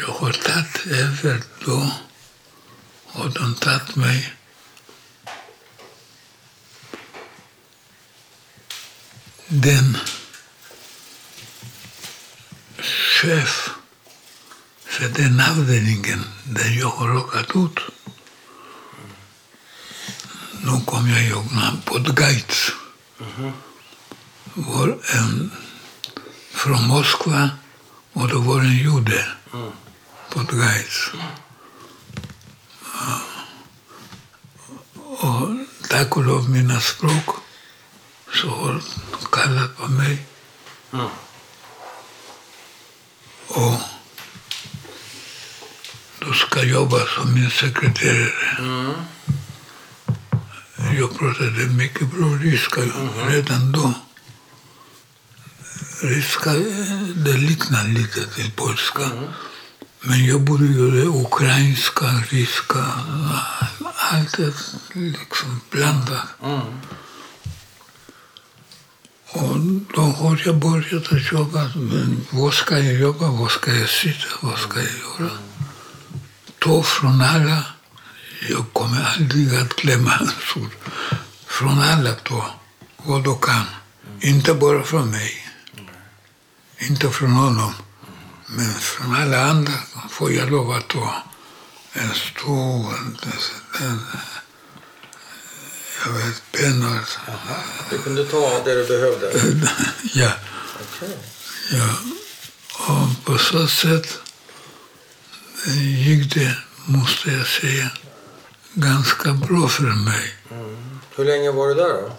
Speaker 1: Jag har tagit över då har de tagit mig den chef för den avdelningen där jag har råkat ut. Nu kom jag ihåg namn på Gaitz. var en från Moskva och det var en jude på Podgajec. Tako lovmi nasprok, so kala pa mej. Ja. O,
Speaker 2: do
Speaker 1: Skajoba so mi sekretirali. Mhm. Jo proti da neki prav riskajo, reden dom. Riska mhm. je eh, deliktna lita, ti Poljska. Mm -hmm. Men jag borde göra ukrainska, ryska, allt liksom blandat. Och då har jag börjat att jobba. Men vad ska jag jobba? Vad ska jag sitta? Vad ska jag göra? Ta från alla. Jag kommer aldrig att glömma ord. Från alla ta vad du kan. Inte bara från mig. Inte från honom. Men från alla andra får jag lov att ta en stor, en, en, jag vet, pennor.
Speaker 2: Du kunde ta det du behövde.
Speaker 1: Ja.
Speaker 2: Okej.
Speaker 1: Ja, och på så sätt gick det, måste jag säga, ganska bra för mig.
Speaker 2: Hur länge var du där då?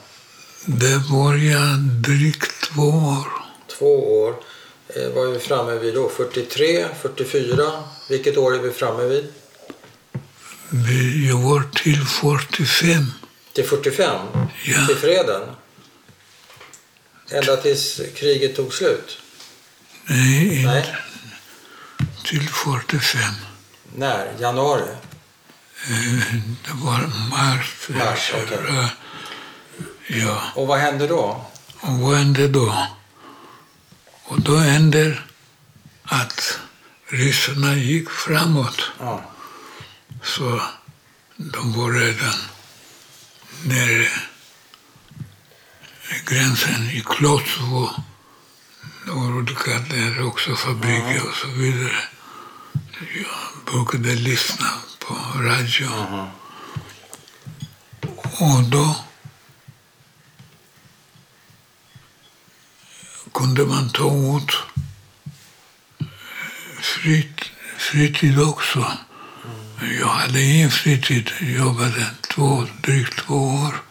Speaker 1: Det var jag drygt två år.
Speaker 2: Två år. Eh, vad är vi framme vid då? 43, 44? Vilket år är vi framme vid?
Speaker 1: Vi- var till 45.
Speaker 2: Till 45?
Speaker 1: Ja.
Speaker 2: Till freden? Ända tills kriget tog slut?
Speaker 1: Nej, inte
Speaker 2: Nej.
Speaker 1: till 45.
Speaker 2: När? Januari?
Speaker 1: Eh, Det var mars.
Speaker 2: Mars,
Speaker 1: eh, Ja,
Speaker 2: Och vad hände då?
Speaker 1: och vad hände då? Och då hände att ryssarna gick framåt.
Speaker 2: Ja.
Speaker 1: Så de var redan nere gränsen i Klotvo. Det var olika där också fabriker och så vidare. Jag brukade lyssna på radio. Och då kunde man ta ut frit, fritid också. Jag hade ingen fritid. Jag jobbade två, drygt två år.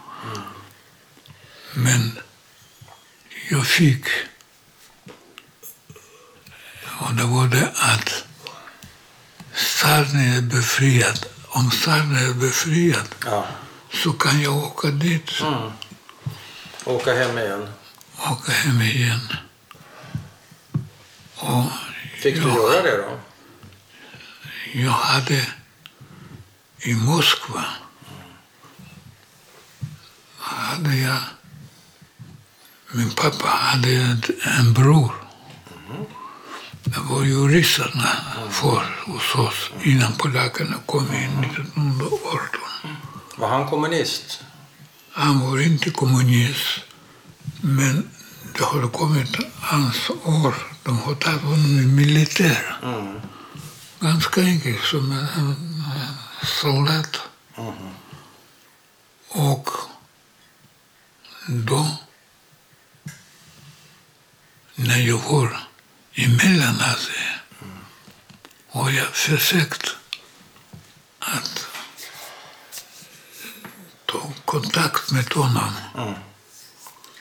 Speaker 1: Men jag fick... Och det var det att staden är befriad. Om staden är befriad
Speaker 2: ja.
Speaker 1: så kan jag åka dit
Speaker 2: Mm. Åka hem igen.
Speaker 1: Åka hem igen. Och
Speaker 2: Fick du
Speaker 1: jag-
Speaker 2: göra det då?
Speaker 1: Jag hade i Moskva hade jag min pappa hade en, en bror. Det var ju ryssarna för hos oss innan polackerna kom in 1918.
Speaker 2: Var han kommunist?
Speaker 1: Han var inte kommunist, men det har kommit hans år. De har tagit honom i militär.
Speaker 2: Mm.
Speaker 1: Ganska enkelt, som en, soldat. Och då, när jag var i Mellanasien, har jag försökt att ta kontakt med honom,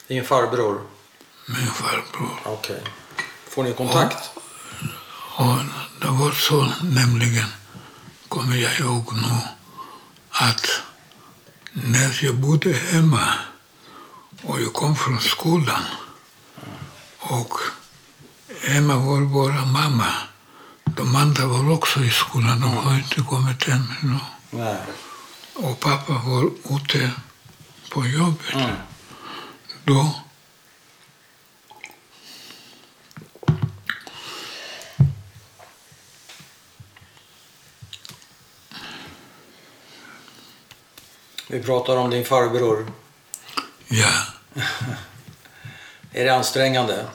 Speaker 2: Din farbror?
Speaker 1: min farbror.
Speaker 2: Okej. Får ni kontakt?
Speaker 1: Och det var så nämligen, kommer jag ihåg nu, att när jag bodde hemma och jag kom från skolan och hemma var bara mamma. De andra var också i skolan, de har inte kommit hem ännu. Och pappa var ute på jobbet.
Speaker 2: Mm.
Speaker 1: Då
Speaker 2: Vi pratar om din farbror.
Speaker 1: ja,
Speaker 2: Är det ansträngande?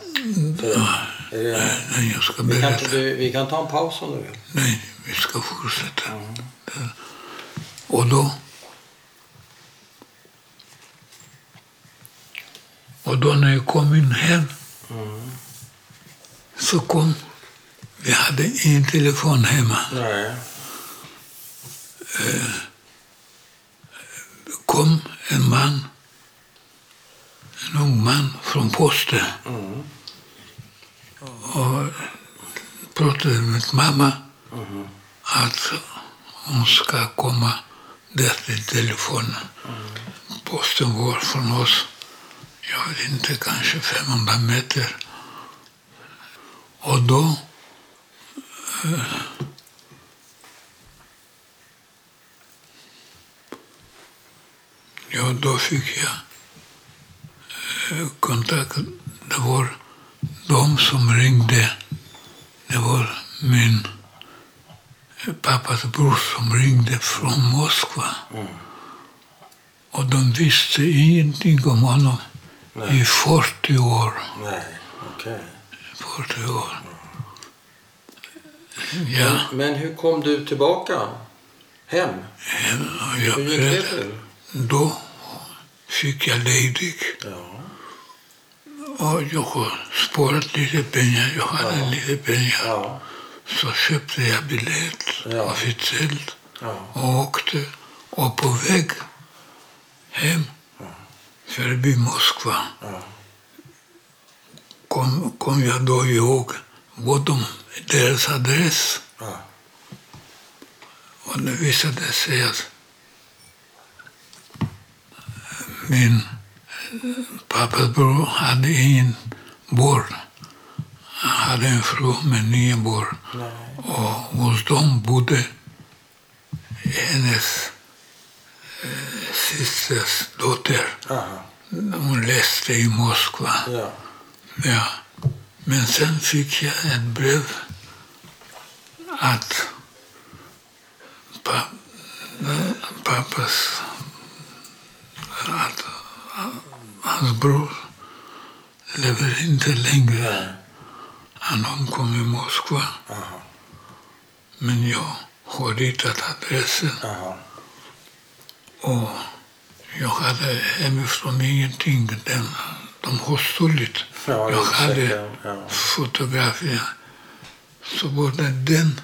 Speaker 2: Är det...
Speaker 1: nej, jag ska
Speaker 2: vi, kan,
Speaker 1: berätta.
Speaker 2: du, vi kan ta en paus om du vill.
Speaker 1: Nej, vi ska fortsätta. Och då... Och då när jag kom in hem så kom... Vi hade ingen telefon hemma.
Speaker 2: Nej.
Speaker 1: kom en man, en ung man från posten och pratade med mamma att hon ska komma där till telefonen. Posten var från oss, jag vet inte, kanske 500 meter. Och då Ja, då fick jag eh, kontakt. Det var de som ringde. Det var min eh, pappas bror som ringde från Moskva. Och de visste ingenting om honom i 40 år.
Speaker 2: Nej, okej.
Speaker 1: 40 år. Ja,
Speaker 2: Men hur kom du tillbaka hem?
Speaker 1: och jag
Speaker 2: Hur gick det till?
Speaker 1: Då fick jag ledig.
Speaker 2: Ja.
Speaker 1: Och jag har sparat lite pengar. Jag hade lite pengar.
Speaker 2: Ja.
Speaker 1: Så köpte jag biljett
Speaker 2: Ja.
Speaker 1: officiellt
Speaker 2: Ja.
Speaker 1: och åkte. Och på väg hem förbi Moskva
Speaker 2: Ja.
Speaker 1: kom, kom jag då ihåg vad de, deras adress.
Speaker 2: Ja.
Speaker 1: Och det visade sig att min pappas bror hade ingen barn. Han hade en fru med nio barn. Och hos dem bodde hennes systers dotter.
Speaker 2: Aha.
Speaker 1: Hon läste i Moskva.
Speaker 2: Ja.
Speaker 1: Ja. Men sen fick jag ett brev att pa, pappas att hans bror lever inte längre. Han omkom i Moskva.
Speaker 2: Aha.
Speaker 1: Men jag har ritat adressen
Speaker 2: Aha.
Speaker 1: Och jag hade hemifrån ingenting. Den, de har stulit.
Speaker 2: Ja,
Speaker 1: jag hade
Speaker 2: ryggsäcken, ja.
Speaker 1: fotografier. Så både den,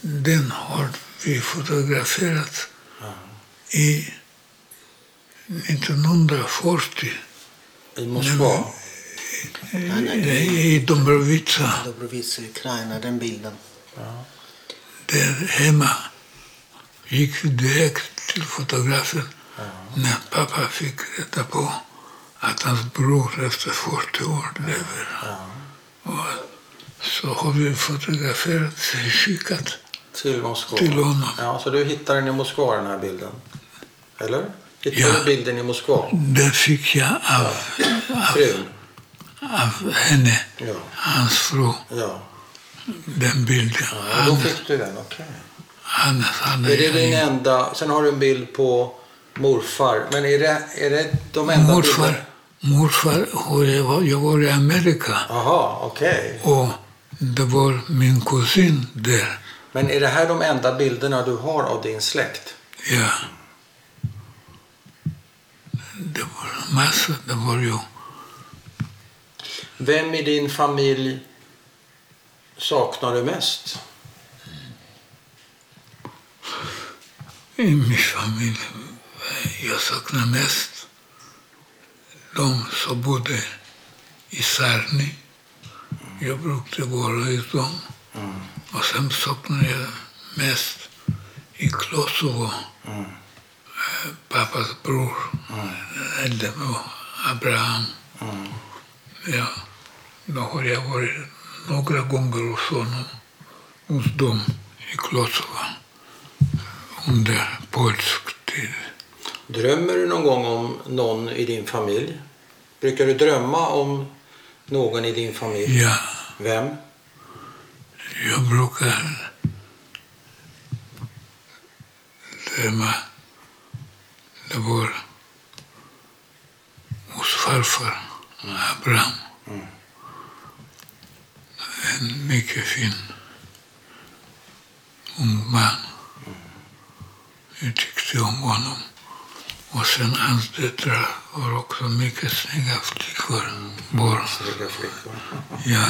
Speaker 1: den har vi fotograferat i 1940
Speaker 2: I Moskva?
Speaker 1: i, i Dombrovica.
Speaker 3: Dobrovice, Ukraina, den bilden.
Speaker 1: Där hemma gick vi direkt till fotografen när pappa fick reda på att hans bror efter 40 år lever. Och så har vi fotograferat sig skickat.
Speaker 2: Till Moskva?
Speaker 1: Till honom.
Speaker 2: Ja, så du hittade den i Moskva, den här bilden? Eller? Hittade
Speaker 1: Ja.
Speaker 2: du bilden i Moskva?
Speaker 1: Den fick jag av, av,
Speaker 2: Frun?
Speaker 1: av henne,
Speaker 2: Ja.
Speaker 1: hans fru,
Speaker 2: Ja.
Speaker 1: den bilden.
Speaker 2: ja då fick du den, okej.
Speaker 1: Annars hade
Speaker 2: Är det
Speaker 1: jag
Speaker 2: din enda... Sen har du en bild på morfar. Men är det, är det de enda
Speaker 1: Morfar,
Speaker 2: bilderna?
Speaker 1: morfar jag, var, jag var i Amerika
Speaker 2: Jaha, okej.
Speaker 1: och det var min kusin där.
Speaker 2: Men är det här de enda bilderna du har av din släkt?
Speaker 1: Ja. Det var massor. Det var ju
Speaker 2: Vem i din familj saknar du mest?
Speaker 1: I min familj. Jag saknar mest de som bodde i Sarni. Jag brukade vara hos dem. Och sen saknar jag mest i Kosovo. Eh, pappas bror, äldre bror, Abraham. Ja, då har jag varit några gånger hos honom, hos dem i Under polsk tid.
Speaker 2: Drömmer du någon gång om någon i din familj? Brukar du drömma om någon i din familj?
Speaker 1: Ja,
Speaker 2: Vem?
Speaker 1: jag brukar drömma. Det var hos farfar Abraham. En mycket fin ung man. Jag tyckte om honom. Och sen hans döttrar var också mycket snygga flickor. Bara.
Speaker 2: Snygga flickor.
Speaker 1: Ja.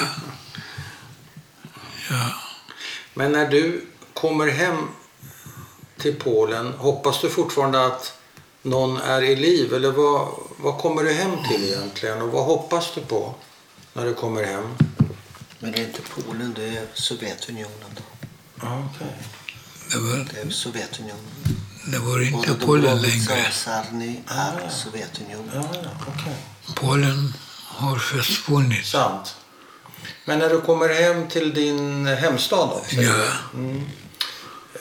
Speaker 1: Ja.
Speaker 2: Men när du kommer hem till Polen, hoppas du fortfarande att någon är i liv? Eller vad, vad kommer du hem till egentligen? Och vad hoppas du på när du kommer hem?
Speaker 3: Men det är inte Polen, det är Sovjetunionen. Då.
Speaker 2: Okej.
Speaker 1: Det var,
Speaker 3: Det är Sovjetunionen.
Speaker 1: det var inte
Speaker 3: Både
Speaker 1: Polen längre.
Speaker 3: och Sarny är Sovjetunionen.
Speaker 2: Ja, ja, okej.
Speaker 1: Polen har försvunnit.
Speaker 2: Sant. Men när du kommer hem till din hemstad då? säger
Speaker 1: Ja.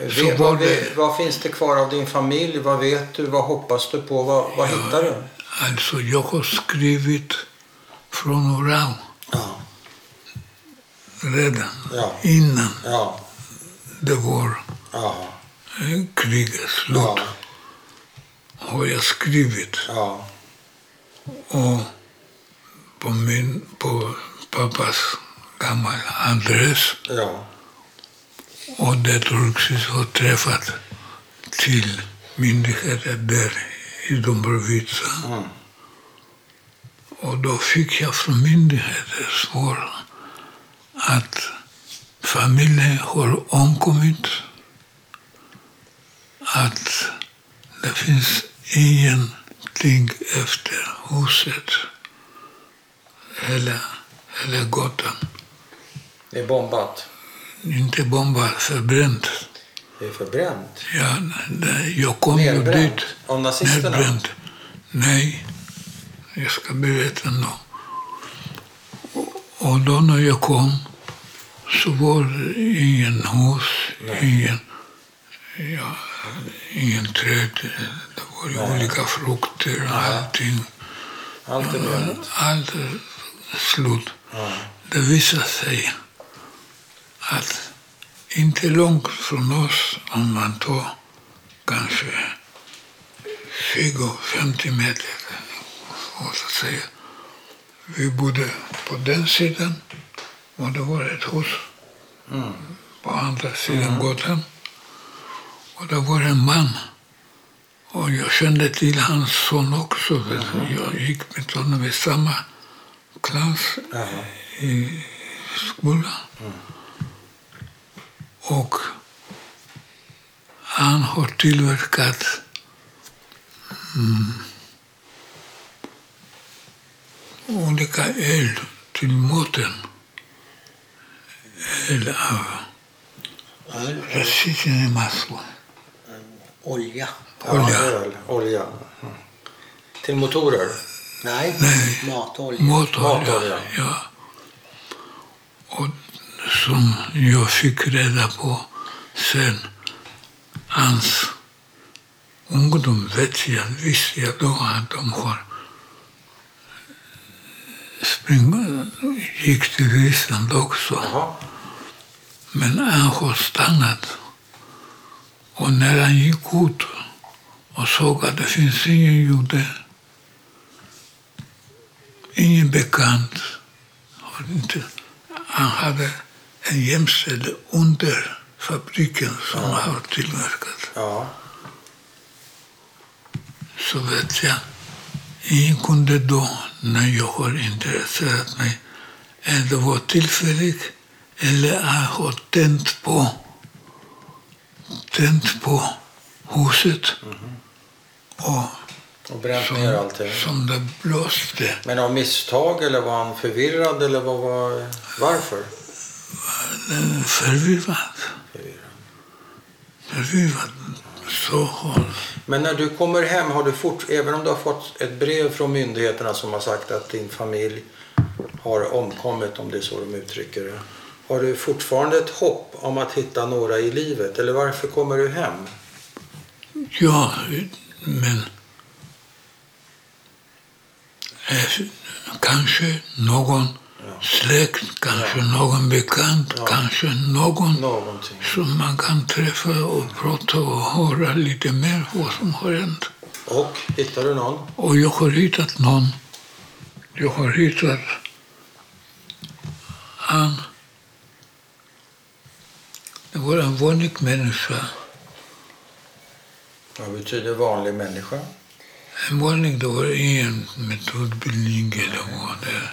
Speaker 1: Så
Speaker 2: Vet, vad,
Speaker 1: det-
Speaker 2: vad finns det kvar av din familj? Vad vet du? Vad hoppas du på? Vad, vad hittar du?
Speaker 1: Alltså, jag har skrivit från Ural
Speaker 2: Ja.
Speaker 1: redan
Speaker 2: Ja.
Speaker 1: innan
Speaker 2: Ja.
Speaker 1: det var
Speaker 2: Ja.
Speaker 1: eh, kriget slut.
Speaker 2: Ja.
Speaker 1: Har jag skrivit.
Speaker 2: Ja.
Speaker 1: Och på, min, på pappas gamla adress.
Speaker 2: Ja.
Speaker 1: Och det Turksis har träffat till myndigheter där i Dobrovica.
Speaker 2: Mm.
Speaker 1: Och då fick jag från myndigheter svar att familjen har omkommit. Att det finns ingenting efter huset. Hela, hela gatan.
Speaker 2: Det är bombat.
Speaker 1: Inte bombat, förbränt.
Speaker 2: Det är förbränt.
Speaker 1: Ja, jag kom ju dit.
Speaker 2: Av nazisterna?
Speaker 1: Nedbränt. Nej, jag ska berätta nu. Och, då när jag kom så var det ingen hus, ingen, ja, ingen träd. Det var ju olika frukter och allting.
Speaker 2: Allt är bränt.
Speaker 1: Allt är slut.
Speaker 2: Ja.
Speaker 1: Det visade sig att inte långt från oss, om man tar kanske 20-50 meter, så säga. Vi bodde på den sidan och det var ett hus
Speaker 2: Mm.
Speaker 1: på andra sidan gatan. Och det var en man. Och jag kände till hans son också. vet du. Jag gick med honom i samma klass
Speaker 2: Jaha.
Speaker 1: i skolan. Och han har tillverkat mm, olika öl till maten. Öl av
Speaker 3: Öl,
Speaker 1: rasistiska massor.
Speaker 3: Olja.
Speaker 2: Ja,
Speaker 1: Olja.
Speaker 2: öl. Olja. Mm. Till motorer?
Speaker 3: Nej,
Speaker 1: Nej.
Speaker 3: matolja.
Speaker 1: Matolja.
Speaker 2: Matolja.
Speaker 1: Ja. Och som jag fick reda på sen, hans ungdom vet jag, visste jag då att de har spring, gick till Ryssland också.
Speaker 2: Jaha.
Speaker 1: Men han har stannat. Och när han gick ut och såg att det finns ingen jude, ingen bekant, han hade en gömställe under fabriken som han har tillverkat.
Speaker 2: Ja.
Speaker 1: Så vet jag, ingen kunde då, när jag har intresserat mig, det var tillfälligt, eller jag har tänt på, tänt på huset. Och
Speaker 2: Och bränt ner allting.
Speaker 1: som det blåste.
Speaker 2: Men av misstag eller var han förvirrad eller vad var... Varför?
Speaker 1: Förvirrad.
Speaker 2: Förvirrad.
Speaker 1: Förvirrad. Så har
Speaker 2: Men när du kommer hem, har du fort, även om du har fått ett brev från myndigheterna som har sagt att din familj har omkommit, om det är så de uttrycker det. Har du fortfarande ett hopp om att hitta några i livet? Eller varför kommer du hem?
Speaker 1: Ja, men eh, kanske någon släkt, kanske någon bekant, kanske någon
Speaker 2: Någonting.
Speaker 1: som man kan träffa och prata och höra lite mer vad som har hänt.
Speaker 2: Och hittar du någon?
Speaker 1: Och jag har hittat någon. Jag har hittat han. Det var en vanlig människa.
Speaker 2: Vad betyder vanlig människa?
Speaker 1: En vanlig, det var ingen metodbildning eller vad det.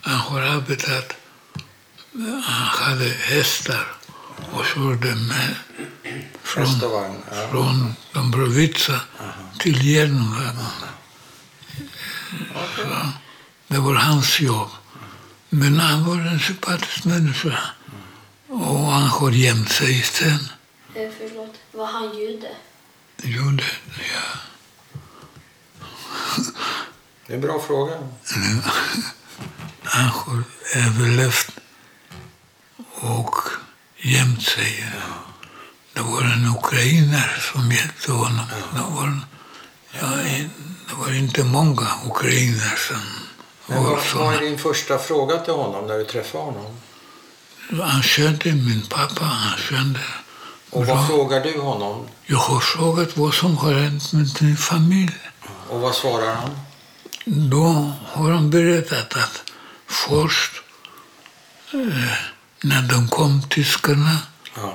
Speaker 1: Han har arbetat, han hade hästar och körde med från, från Dombrovica till. Så Det var hans jobb. Men han var en sympatisk människa. Och han har gömt sig sen.
Speaker 4: Eh, förlåt, var han jude?
Speaker 1: Gjorde, ja.
Speaker 2: Det är en bra fråga.
Speaker 1: Han har överlevt och gömt sig. Det var en ukrainare som hjälpte honom. Det var, ja, det var inte många ukrainare som
Speaker 2: Men
Speaker 1: var
Speaker 2: vad,
Speaker 1: såna.
Speaker 2: din första fråga till honom när du träffar honom?
Speaker 1: Han kände min pappa, han kände
Speaker 2: Och
Speaker 1: bra.
Speaker 2: vad frågar du honom?
Speaker 1: Jag har frågat vad som har hänt med din familj.
Speaker 2: Och vad svarar han?
Speaker 1: Då har de berättat att först eh, när de kom, tyskarna,
Speaker 2: Ja.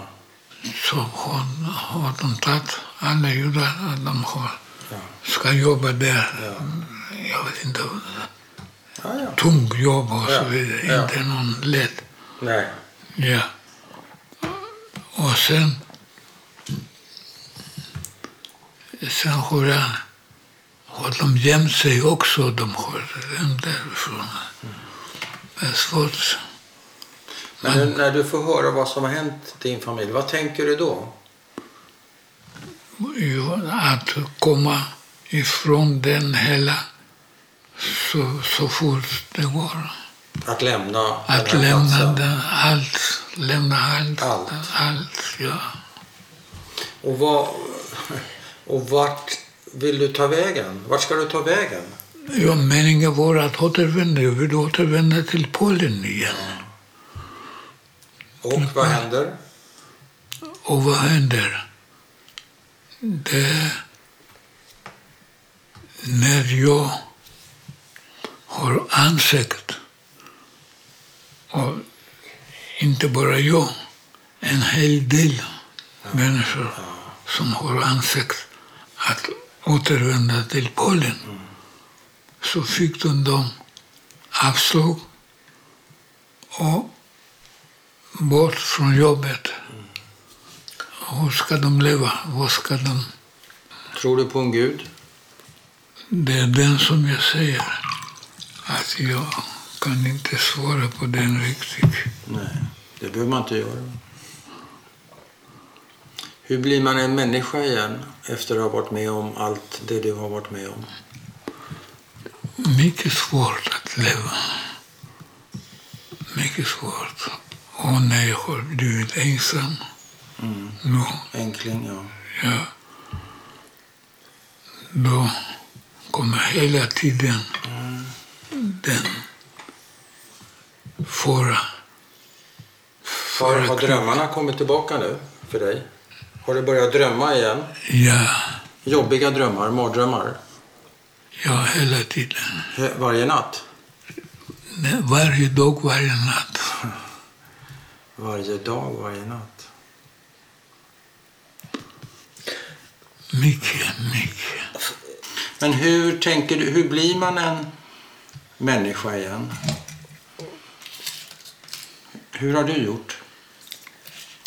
Speaker 1: så har, har de tagit alla judar de har,
Speaker 2: Ja.
Speaker 1: ska jobba där.
Speaker 2: Ja.
Speaker 1: Jag vet inte,
Speaker 2: Ja, ja.
Speaker 1: tungt jobb och så vidare. Inte någon lätt.
Speaker 2: Nej.
Speaker 1: Ja. Och sen, sen har, jag, har de gömt sig också. De har dem därifrån. Det är svårt.
Speaker 2: Men nu, när du får höra vad som har hänt din familj, vad tänker du då?
Speaker 1: Jo, att komma ifrån den hela så, så fort det går.
Speaker 2: Att lämna
Speaker 1: Att lämna den, allt, lämna allt,
Speaker 2: Allt.
Speaker 1: allt ja.
Speaker 2: Och, vad, och vart vill du ta vägen? Vart ska du ta vägen?
Speaker 1: Ja, meningen var att återvända. Jag vill återvända till Polen igen.
Speaker 2: Och vad händer?
Speaker 1: Och vad händer? Det när jag har ansökt, och inte bara jag, en hel del människor som har ansökt att återvända till Polen, så fick de dem avslag och bort från jobbet. Hur ska de leva? Vad ska de...
Speaker 2: Tror du på en gud?
Speaker 1: Det är den som jag säger. Att jag kan inte svara på den riktigt.
Speaker 2: Nej, det behöver man inte göra. Hur blir man en människa igen efter att ha varit med om allt det du har varit med om?
Speaker 1: Mycket svårt att leva. Mycket svårt. Och när jag har blivit ensam,
Speaker 2: Mm.
Speaker 1: då,
Speaker 2: Enkling, ja.
Speaker 1: ja, då kommer hela tiden den fara.
Speaker 2: Har, har drömmarna kommit tillbaka nu för dig? Har du börjat drömma igen?
Speaker 1: Ja,
Speaker 2: Jobbiga drömmar, mardrömmar?
Speaker 1: ja, hela tiden.
Speaker 2: Varje natt?
Speaker 1: Nej, Varje dag, varje natt.
Speaker 2: Varje dag, varje natt.
Speaker 1: Mycket, mycket.
Speaker 2: Men hur tänker du, hur blir man en människa igen? Hur har du gjort?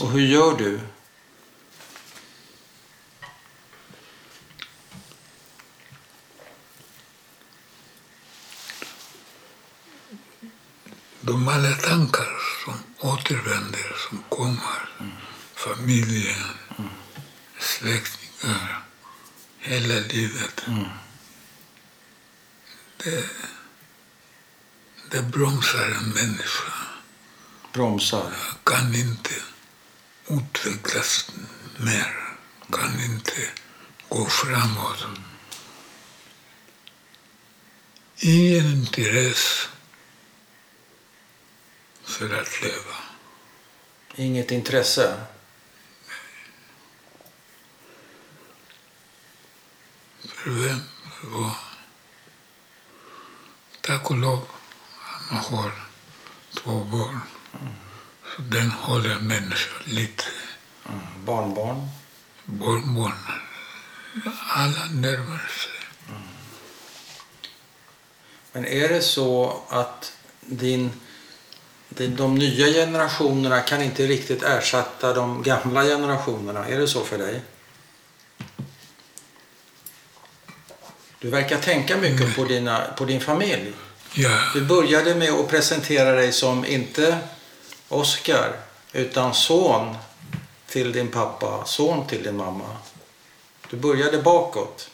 Speaker 2: Och hur gör du?
Speaker 1: De alla tankar som återvänder, som kommer, familjen, släktingar, gör hela livet. Det, det bromsar en människa.
Speaker 2: Bromsar.
Speaker 1: Kan inte utvecklas mer. Kan inte gå framåt. Ingen intresse för att leva.
Speaker 2: Inget intresse.
Speaker 1: För vem? För vad? Tack och lov, han har två barn. Så den håller människan lite.
Speaker 2: Barnbarn.
Speaker 1: Barnbarn. Alla närmar sig.
Speaker 2: Men är det så att din, din, de nya generationerna kan inte riktigt ersätta de gamla generationerna? Är det så för dig? Du verkar tänka mycket på, dina, på din familj.
Speaker 1: Ja,
Speaker 2: Du började med att presentera dig som inte Oscar utan son till din pappa, son till din mamma. Du började bakåt.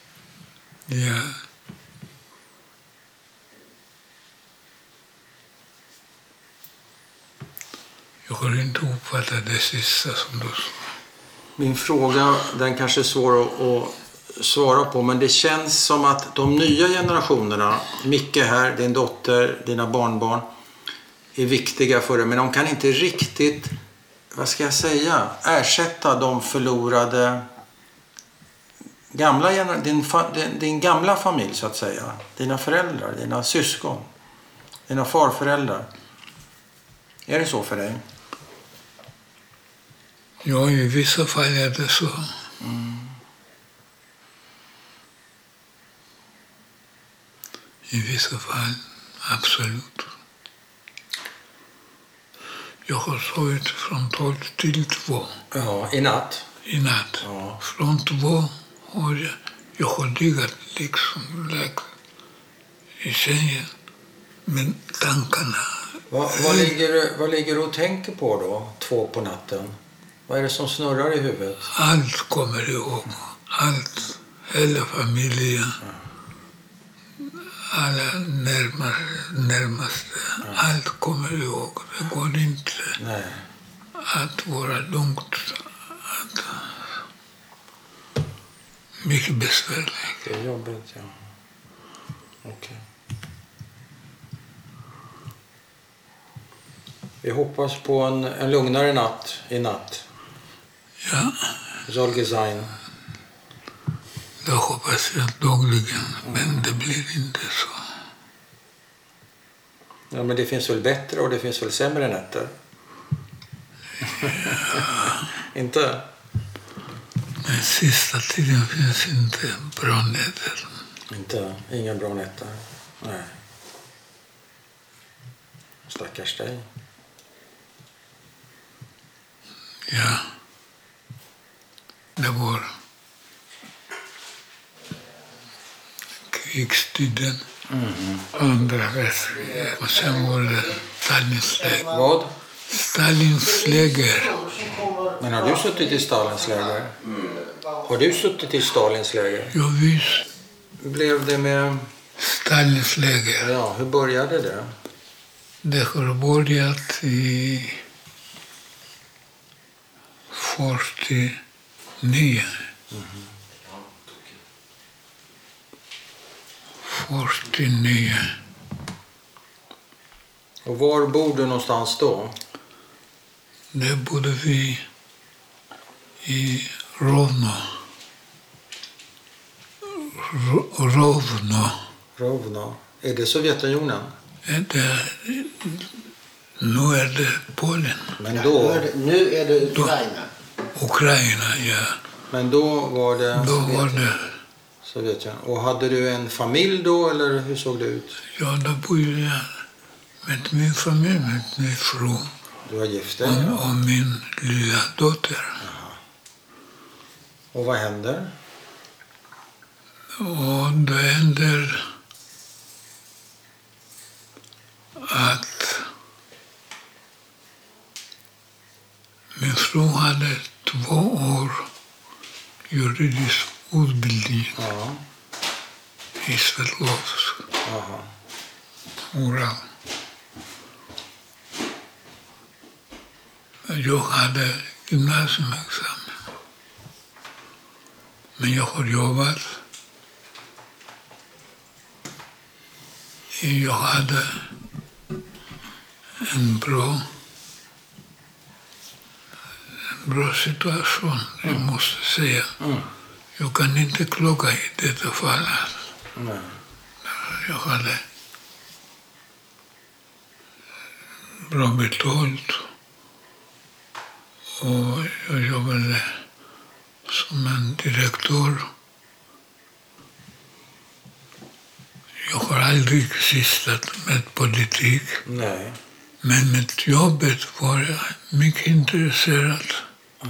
Speaker 1: ja. Jag har inte uppfattat det sista som du sa.
Speaker 2: Min fråga, den kanske är svår att, svara på, men det känns som att de nya generationerna, Micke här, din dotter, dina barnbarn, är viktiga för dig, men de kan inte riktigt, vad ska jag säga, ersätta de förlorade gamla din, din, gamla familj så att säga. Dina föräldrar, dina syskon, dina farföräldrar. Är det så för dig?
Speaker 1: Ja, i vissa fall är det så. I vissa fall, absolut. Jag har sovit från 12 till 2
Speaker 2: Ja, i natt.
Speaker 1: i natt.
Speaker 2: Ja.
Speaker 1: Från 2 har jag, jag har legat liksom lagt i sängen. Men tankarna,
Speaker 2: Vad, vad, ligger, du- vad ligger du och tänker på då, två på natten? Vad är det som snurrar i huvudet?
Speaker 1: allt kommer ihåg. Allt. Hela familjen. Alla närmare, närmaste. Allt kommer ihåg. Det går inte
Speaker 2: Nej.
Speaker 1: att vara lugnt. Att, mycket besvärligt.
Speaker 2: Det är jobbigt, ja. Okej. Vi hoppas på en, en lugnare natt i natt.
Speaker 1: Ja,
Speaker 2: Soll sein.
Speaker 1: Det hoppas jag dagligen. Men det blir inte så.
Speaker 2: Ja, men det finns väl bättre och det finns väl sämre nätter? Inte?
Speaker 1: Men sista tiden finns inte bra nätter.
Speaker 2: Inte? Inga bra nätter? Nej. Stackars dig.
Speaker 1: Ja. Det var krigstiden, andra världskriget. Och sen var det Stalins läger.
Speaker 2: Vad?
Speaker 1: Stalins läger.
Speaker 2: Men har du suttit i Stalins läger? Har du suttit i Stalins läger?
Speaker 1: Ja, visst.
Speaker 2: Blev det med...
Speaker 1: Stalins läger.
Speaker 2: Ja, hur började det?
Speaker 1: Det har börjat i 49. 49.
Speaker 2: Och var bor du någonstans då?
Speaker 1: Där bodde vi i Rovno. Ro- Rovno.
Speaker 2: Rovno. Är det Sovjetunionen?
Speaker 1: Det, nu är det Polen.
Speaker 2: Men då,
Speaker 3: det, nu är det Ukraina.
Speaker 1: Ukraina, ja.
Speaker 2: men då var det
Speaker 1: Då var det,
Speaker 2: Sovjetunionen. Och hade du en familj då eller hur såg det ut?
Speaker 1: ja, då bodde jag med min familj, med min fru
Speaker 2: Du var gift
Speaker 1: och, och min lilla dotter.
Speaker 2: Och vad händer?
Speaker 1: Och det händer att min fru hade två år, juridisk utbildning
Speaker 2: Ja.
Speaker 1: i Sverdlovsk,
Speaker 2: Jaha.
Speaker 1: Ural. Jag hade gymnasiumexamen. Men jag har jobbat. Jag hade en bra, en bra situation, jag måste säga.
Speaker 2: Mm.
Speaker 1: Jag kan inte klaga i detta fall.
Speaker 2: Nej.
Speaker 1: Jag hade bra betalt och jag jobbade som en direktör. Jag har aldrig sysslat med politik,
Speaker 2: Nej.
Speaker 1: men med jobbet var jag mycket intresserad. Och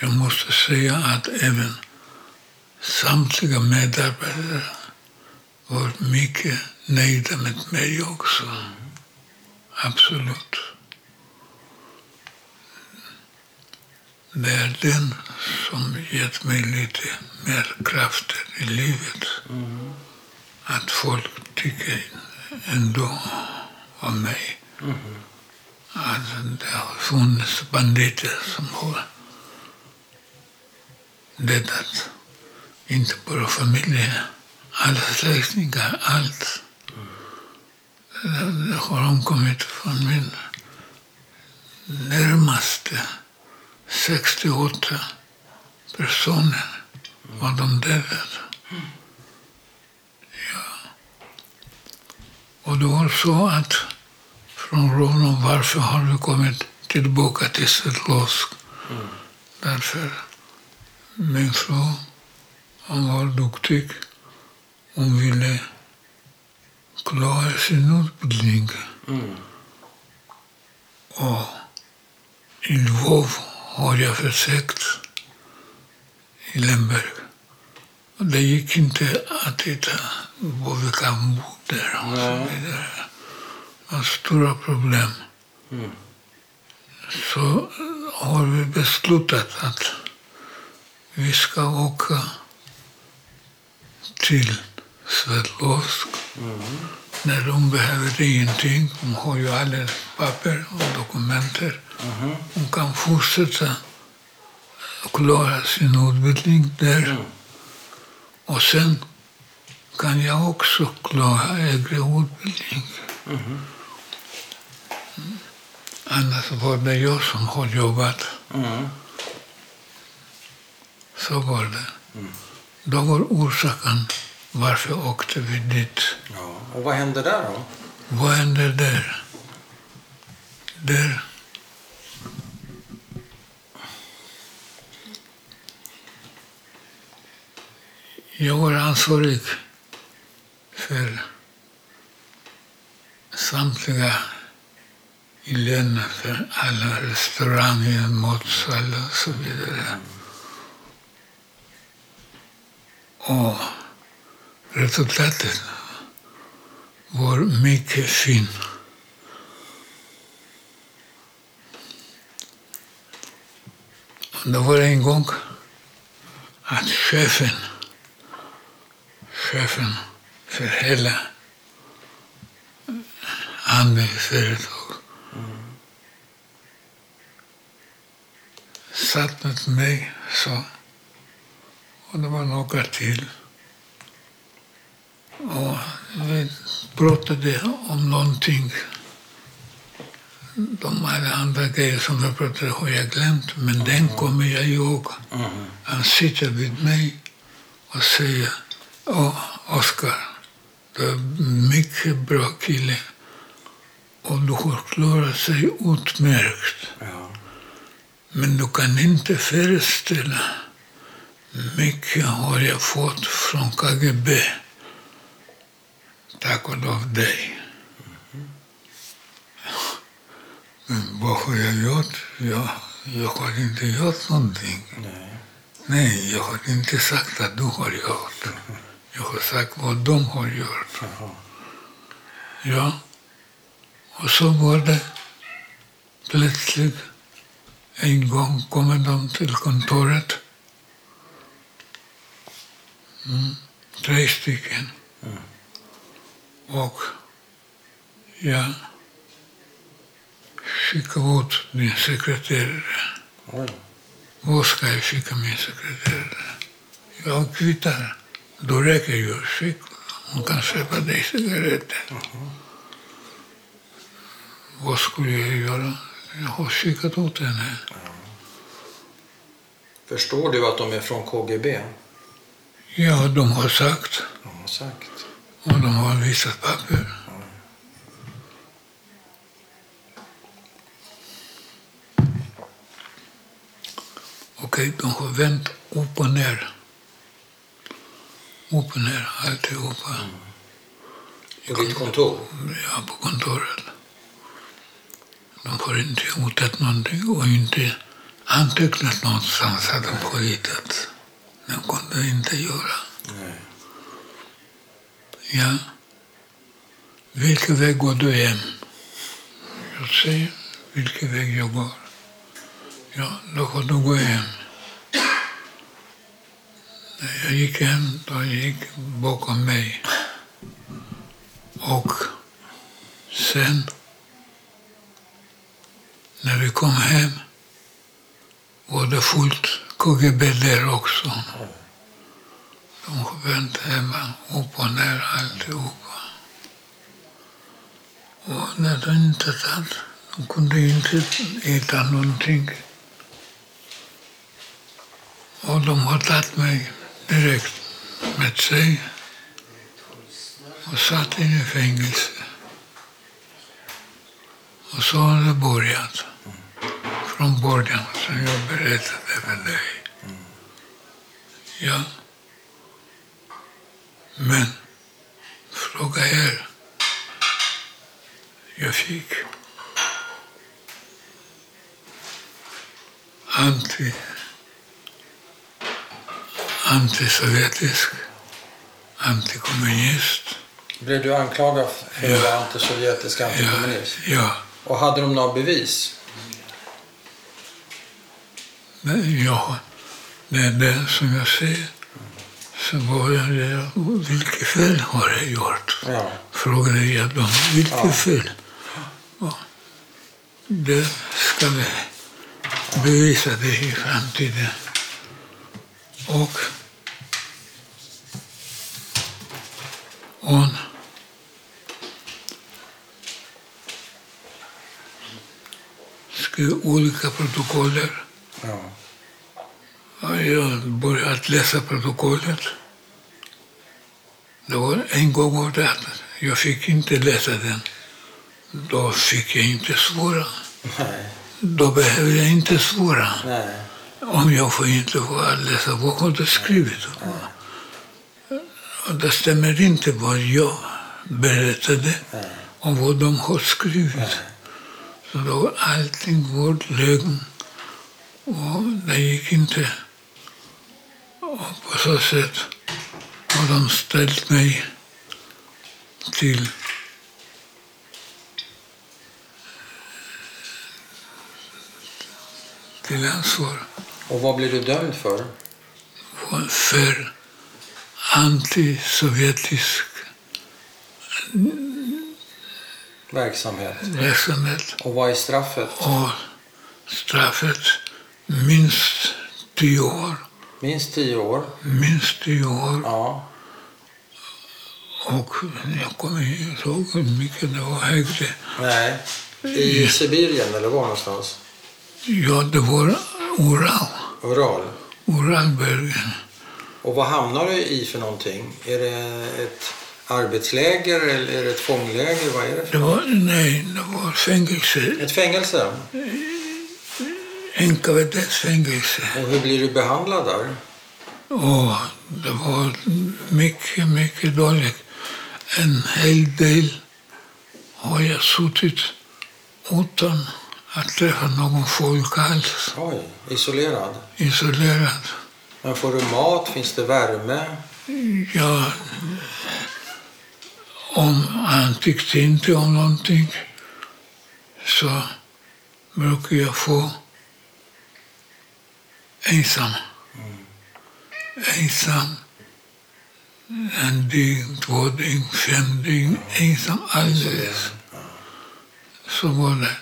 Speaker 1: jag måste säga att även samtliga medarbetare var mycket nöjda med mig också. Absolut. Det är den som gett mig lite mer krafter i livet. Att folk tycker ändå om mig. Att det har funnits banditer som har dödat inte bara familjen, alla släktingar, allt. Det, har omkommit från min närmaste 68 personer var de dödade. Ja. Och det var så att från Rovno, varför har vi kommit tillbaka till Sverdlovsk? Därför min fru, hon var duktig. Hon ville klara sin utbildning.
Speaker 2: Mm.
Speaker 1: Och i Lvov har jag försökt i Lemberg. Det gick inte att hitta var vi kan bo där och så vidare. Det var stora problem.
Speaker 2: Mm.
Speaker 1: Så har vi beslutat att vi ska åka till Sverdlovsk
Speaker 2: Mm.
Speaker 1: när de behöver ingenting. De har ju alla papper och dokumenter.
Speaker 2: Mhm.
Speaker 1: De kan fortsätta klara sin utbildning där.
Speaker 2: Mm.
Speaker 1: Och sen kan jag också klara högre utbildning. Mm. Annars var det jag som har jobbat.
Speaker 2: Mm.
Speaker 1: Så var det.
Speaker 2: Mm.
Speaker 1: Då var orsaken varför åkte vi dit.
Speaker 2: Ja. Och vad hände där då?
Speaker 1: Vad hände där? Där Jag var ansvarig för samtliga i länet, för alla restauranger, matsalar och så vidare. Och resultatet var mycket fint. Det var en gång att chefen, chefen för hela handelsföretag satt med mig så, och det var några till. Och vi pratade om någonting. De alla andra grejer som vi pratade har jag glömt, men den kommer jag ihåg. Han sitter vid mig och säger, Åh, Oskar, du är mycket bra kille och du har klarat sig utmärkt. Men du kan inte föreställa mycket har jag fått från KGB tack och lov dig. Men vad har jag gjort? Jag, jag har inte gjort någonting.
Speaker 2: Nej.
Speaker 1: Nej, jag har inte sagt att du har gjort. Jag har sagt vad de har gjort. Ja. Och så var det plötsligt En gång kommer de till kontoret. Mm. Tre stycken. Och jag skickar ut min sekreterare.
Speaker 2: Oj.
Speaker 1: Vad ska jag skicka min sekreterare? Jag kvittar. Då räcker ju. Skick. Hon kan köpa dig cigaretter. Vad skulle jag göra? Jag har skickat ut henne.
Speaker 2: Förstår du att de är från KGB?
Speaker 1: Ja, de har sagt.
Speaker 2: De har sagt.
Speaker 1: Och de har visat papper. Okej, de har vänt upp och ner. Upp och ner, alltihopa.
Speaker 2: På ditt kontor?
Speaker 1: Ja, på kontoret. De har inte hotat någonting och inte antecknat någonstans att de har hittat. De kunde inte göra.
Speaker 2: Nej.
Speaker 1: Ja. Vilken väg går du hem? Jag säger vilken väg jag går. Ja, då får du gå hem. När jag gick hem, då gick bakom mig. Och sen, när vi kom hem, var det fullt KGB där också. De har vänt hemma, upp och ner alltihopa. Och när de inte satt, de kunde inte äta någonting. Och de har tagit mig direkt med sig och satt in i fängelse. Och så har det börjat. Från början, som jag berättade för dig. Ja. Men fråga er. Jag fick anti, antisovjetisk, antikommunist.
Speaker 2: Blev du anklagad för att vara antisovjetisk
Speaker 1: Ja,
Speaker 2: antikommunist?
Speaker 1: ja.
Speaker 2: Och hade de några bevis?
Speaker 1: Men ja, det är det som jag säger. Så var jag där, vilket fel har jag gjort?
Speaker 2: Ja.
Speaker 1: Frågade jag dem, vilket
Speaker 2: Ja.
Speaker 1: fel? Ja. Det ska vi bevisa det i framtiden. Och hon skrev olika protokoller.
Speaker 2: Ja.
Speaker 1: Ja, Jag började läsa protokollet. Det var en gång det att jag fick inte läsa den. Då fick jag inte svara.
Speaker 2: Nej.
Speaker 1: Då behöver jag inte svara.
Speaker 2: Nej.
Speaker 1: Om jag får inte få läsa vad har du skrivit. Och det stämmer inte vad jag berättade om vad de har skrivit. Så då allting var lögn. Och det gick inte. Och på så sätt har de ställt mig till till ansvar
Speaker 2: Och vad blev du dömd för?
Speaker 1: för antisovjetisk
Speaker 2: Verksamhet.
Speaker 1: verksamhet
Speaker 2: Och vad är straffet?
Speaker 1: och straffet minst tio år.
Speaker 2: Minst tio år?
Speaker 1: Minst tio år.
Speaker 2: Ja.
Speaker 1: Och jag kommer inte ihåg hur mycket det var högre.
Speaker 2: Nej. I Sibirien eller var någonstans?
Speaker 1: Ja, det var Ural.
Speaker 2: Ural.
Speaker 1: Uralbergen.
Speaker 2: Och vad hamnar du i för någonting? Är det ett arbetsläger eller är det ett fångläger? Vad är det för
Speaker 1: Det var, nej, det var fängelse.
Speaker 2: Ett fängelse?
Speaker 1: Enkavedetsfängelse.
Speaker 2: Och hur blir du behandlad där?
Speaker 1: Och det var mycket, mycket dåligt. En hel del har jag suttit utan att träffa någon folk alls.
Speaker 2: Oj, isolerad.
Speaker 1: Isolerad.
Speaker 2: Men får du mat? Finns det värme?
Speaker 1: Jag, om han tyckte inte om någonting så brukar jag få ensam. Ensam. En dygn, två dygn, fem dygn. Ensam alldeles. Så var det.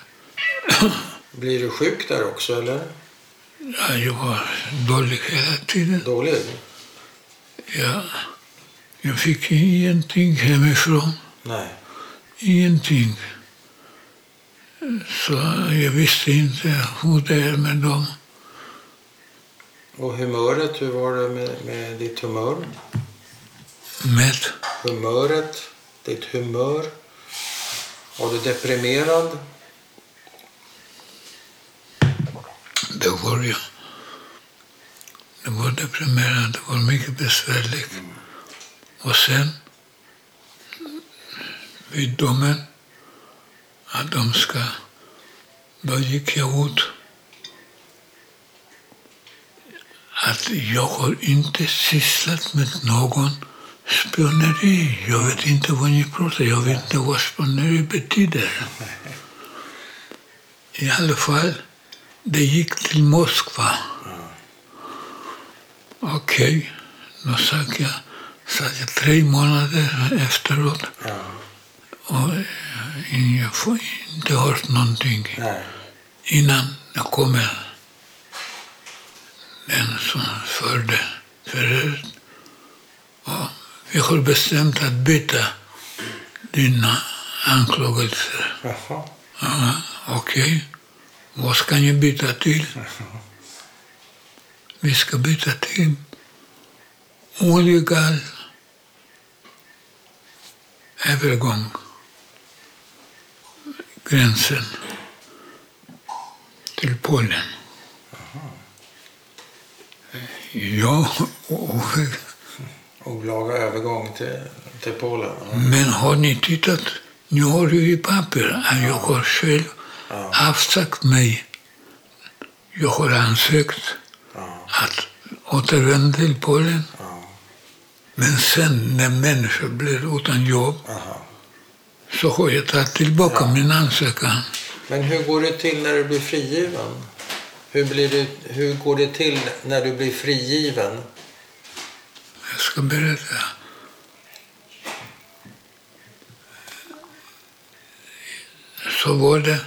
Speaker 2: Blir du sjuk där också eller?
Speaker 1: Ja, jag var dålig hela tiden.
Speaker 2: Dålig?
Speaker 1: Ja, jag fick ingenting hemifrån.
Speaker 2: Nej.
Speaker 1: Ingenting. Så jag visste inte hur det är med dem.
Speaker 2: Och humöret, hur var det med, med ditt humör?
Speaker 1: Med
Speaker 2: Humöret, ditt humör. Var du deprimerad?
Speaker 1: det var jag. Det var deprimerande, det var mycket besvärligt. Och sen, vid domen, att de ska, då gick jag ut att jag har inte sysslat med någon spioneri. Jag vet inte vad ni pratar Jag vet inte vad spioneri betyder. I alla fall, det gick till Moskva. Okej, då satt jag, satt jag tre månader efteråt och eh, jag får inte hört någonting innan det kommer den som förde förhöret. Och vi har bestämt att byta dina anklagelser.
Speaker 2: Jaha.
Speaker 1: Ja, Okej, vad ska ni byta till? Vi ska byta till illegal övergång gränsen till Polen. Ja, och,
Speaker 2: Olaga övergång till, till Polen.
Speaker 1: Men har ni tittat? Nu har du i papper att jag har själv
Speaker 2: Ja.
Speaker 1: avsagt mig. Jag har ansökt
Speaker 2: Ja.
Speaker 1: att återvända till Polen.
Speaker 2: Ja.
Speaker 1: Men sen när människor blir utan jobb
Speaker 2: Aha.
Speaker 1: så har jag tagit tillbaka min ansökan.
Speaker 2: Men hur går det till när du blir frigiven? Hur, blir du, hur går det till när du blir frigiven?
Speaker 1: Jag ska berätta. Så var det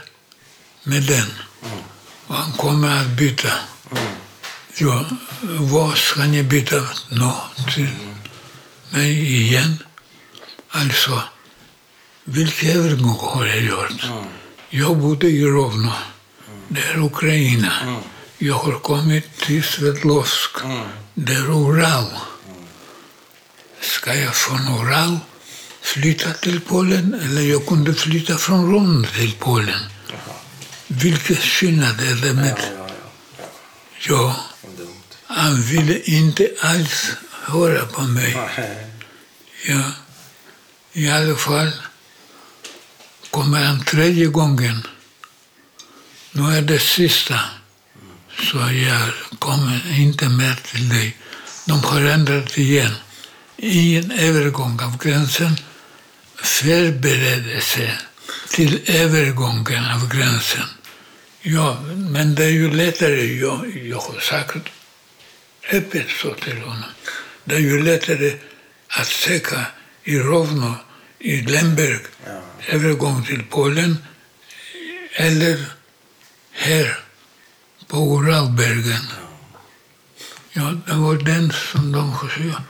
Speaker 1: med den. Och han kommer att byta. Ja, vad ska ni byta nå till mig igen? Alltså, vilken övergång har jag gjort? Jag bodde i Rovno. Det är Ukraina. Jag har kommit till Sverdlovsk. Det är Ural. Ska jag från Ural flytta till Polen eller jag kunde flytta från Rom till Polen? Vilken skillnad är det med...
Speaker 2: ja,
Speaker 1: han ville inte alls höra på mig. Ja, i alla fall kommer han tredje gången. Nu är det sista. Så jag kommer inte mer till dig. De har ändrat igen. Ingen övergång av gränsen. Förberedelse till övergången av gränsen. Ja, men det är ju lättare. Jag, jag har sagt öppet så till honom. Det är ju lättare att söka i Rovno, i Glenberg,
Speaker 2: Ja.
Speaker 1: övergång till Polen eller här på Uralbergen. Ja, det var den som de försökte.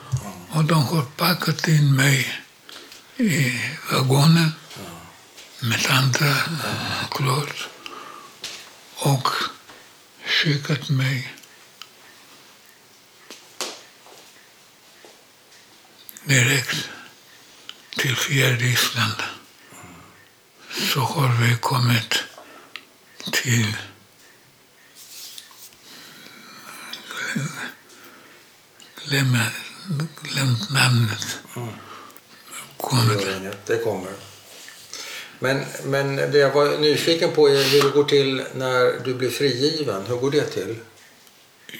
Speaker 1: Och de har packat in mig i vagonen med andra eh, klart och skickat mig direkt till fjärde Island. Så har vi kommit till glömt namnet.
Speaker 2: Det kommer. Men, men det jag var nyfiken på är hur det går till när du blir frigiven. Hur går det till?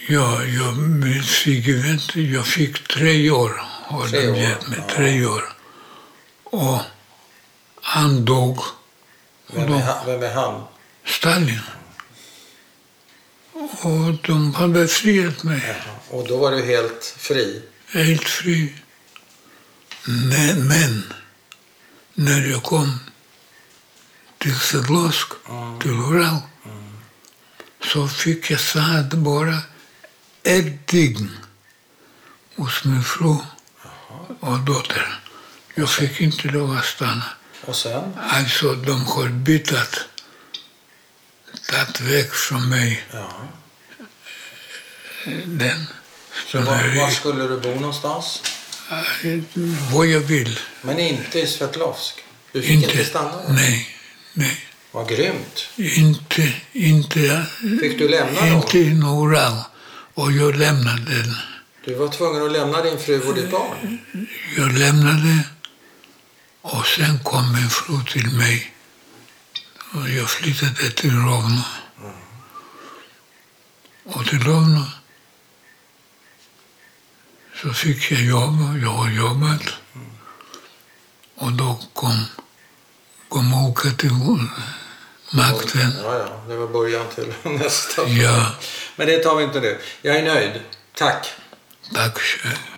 Speaker 1: Ja, jag ju inte- jag fick tre år. Har
Speaker 2: Tre år,
Speaker 1: gett mig,
Speaker 2: ja.
Speaker 1: tre år. Och han dog.
Speaker 2: Vem är, han- vem är han?
Speaker 1: Stalin. och de har befriat mig.
Speaker 2: Och då var du helt fri?
Speaker 1: helt fri. Men, men när jag kom till Sedlovsk, till Ural, så fick jag stanna bara ett dygn hos min fru och dotter. Jag fick inte lov att stanna.
Speaker 2: Och sen?
Speaker 1: Alltså, de har bytt tagit väg från mig
Speaker 2: Ja.
Speaker 1: den
Speaker 2: Var, var skulle du bo någonstans?
Speaker 1: vad jag vill.
Speaker 2: Men inte i Sverdlovsk? Du fick
Speaker 1: Inte,
Speaker 2: inte, stanna där?
Speaker 1: nej, nej.
Speaker 2: Vad grymt.
Speaker 1: Inte, inte,
Speaker 2: Fick du lämna
Speaker 1: inte i Noral. Och jag lämnade den.
Speaker 2: Du var tvungen att lämna din fru och ditt barn?
Speaker 1: Jag lämnade och sen kom min fru till mig. Och jag flyttade till Rovno. Och till Rovno så fick jag jobb. Jag har jobbat. Och då kom, kom Åka till makten.
Speaker 2: Ja, ja, det var början till nästa.
Speaker 1: Ja,
Speaker 2: Men det tar vi inte nu. Jag är nöjd. Tack.
Speaker 1: tack själv.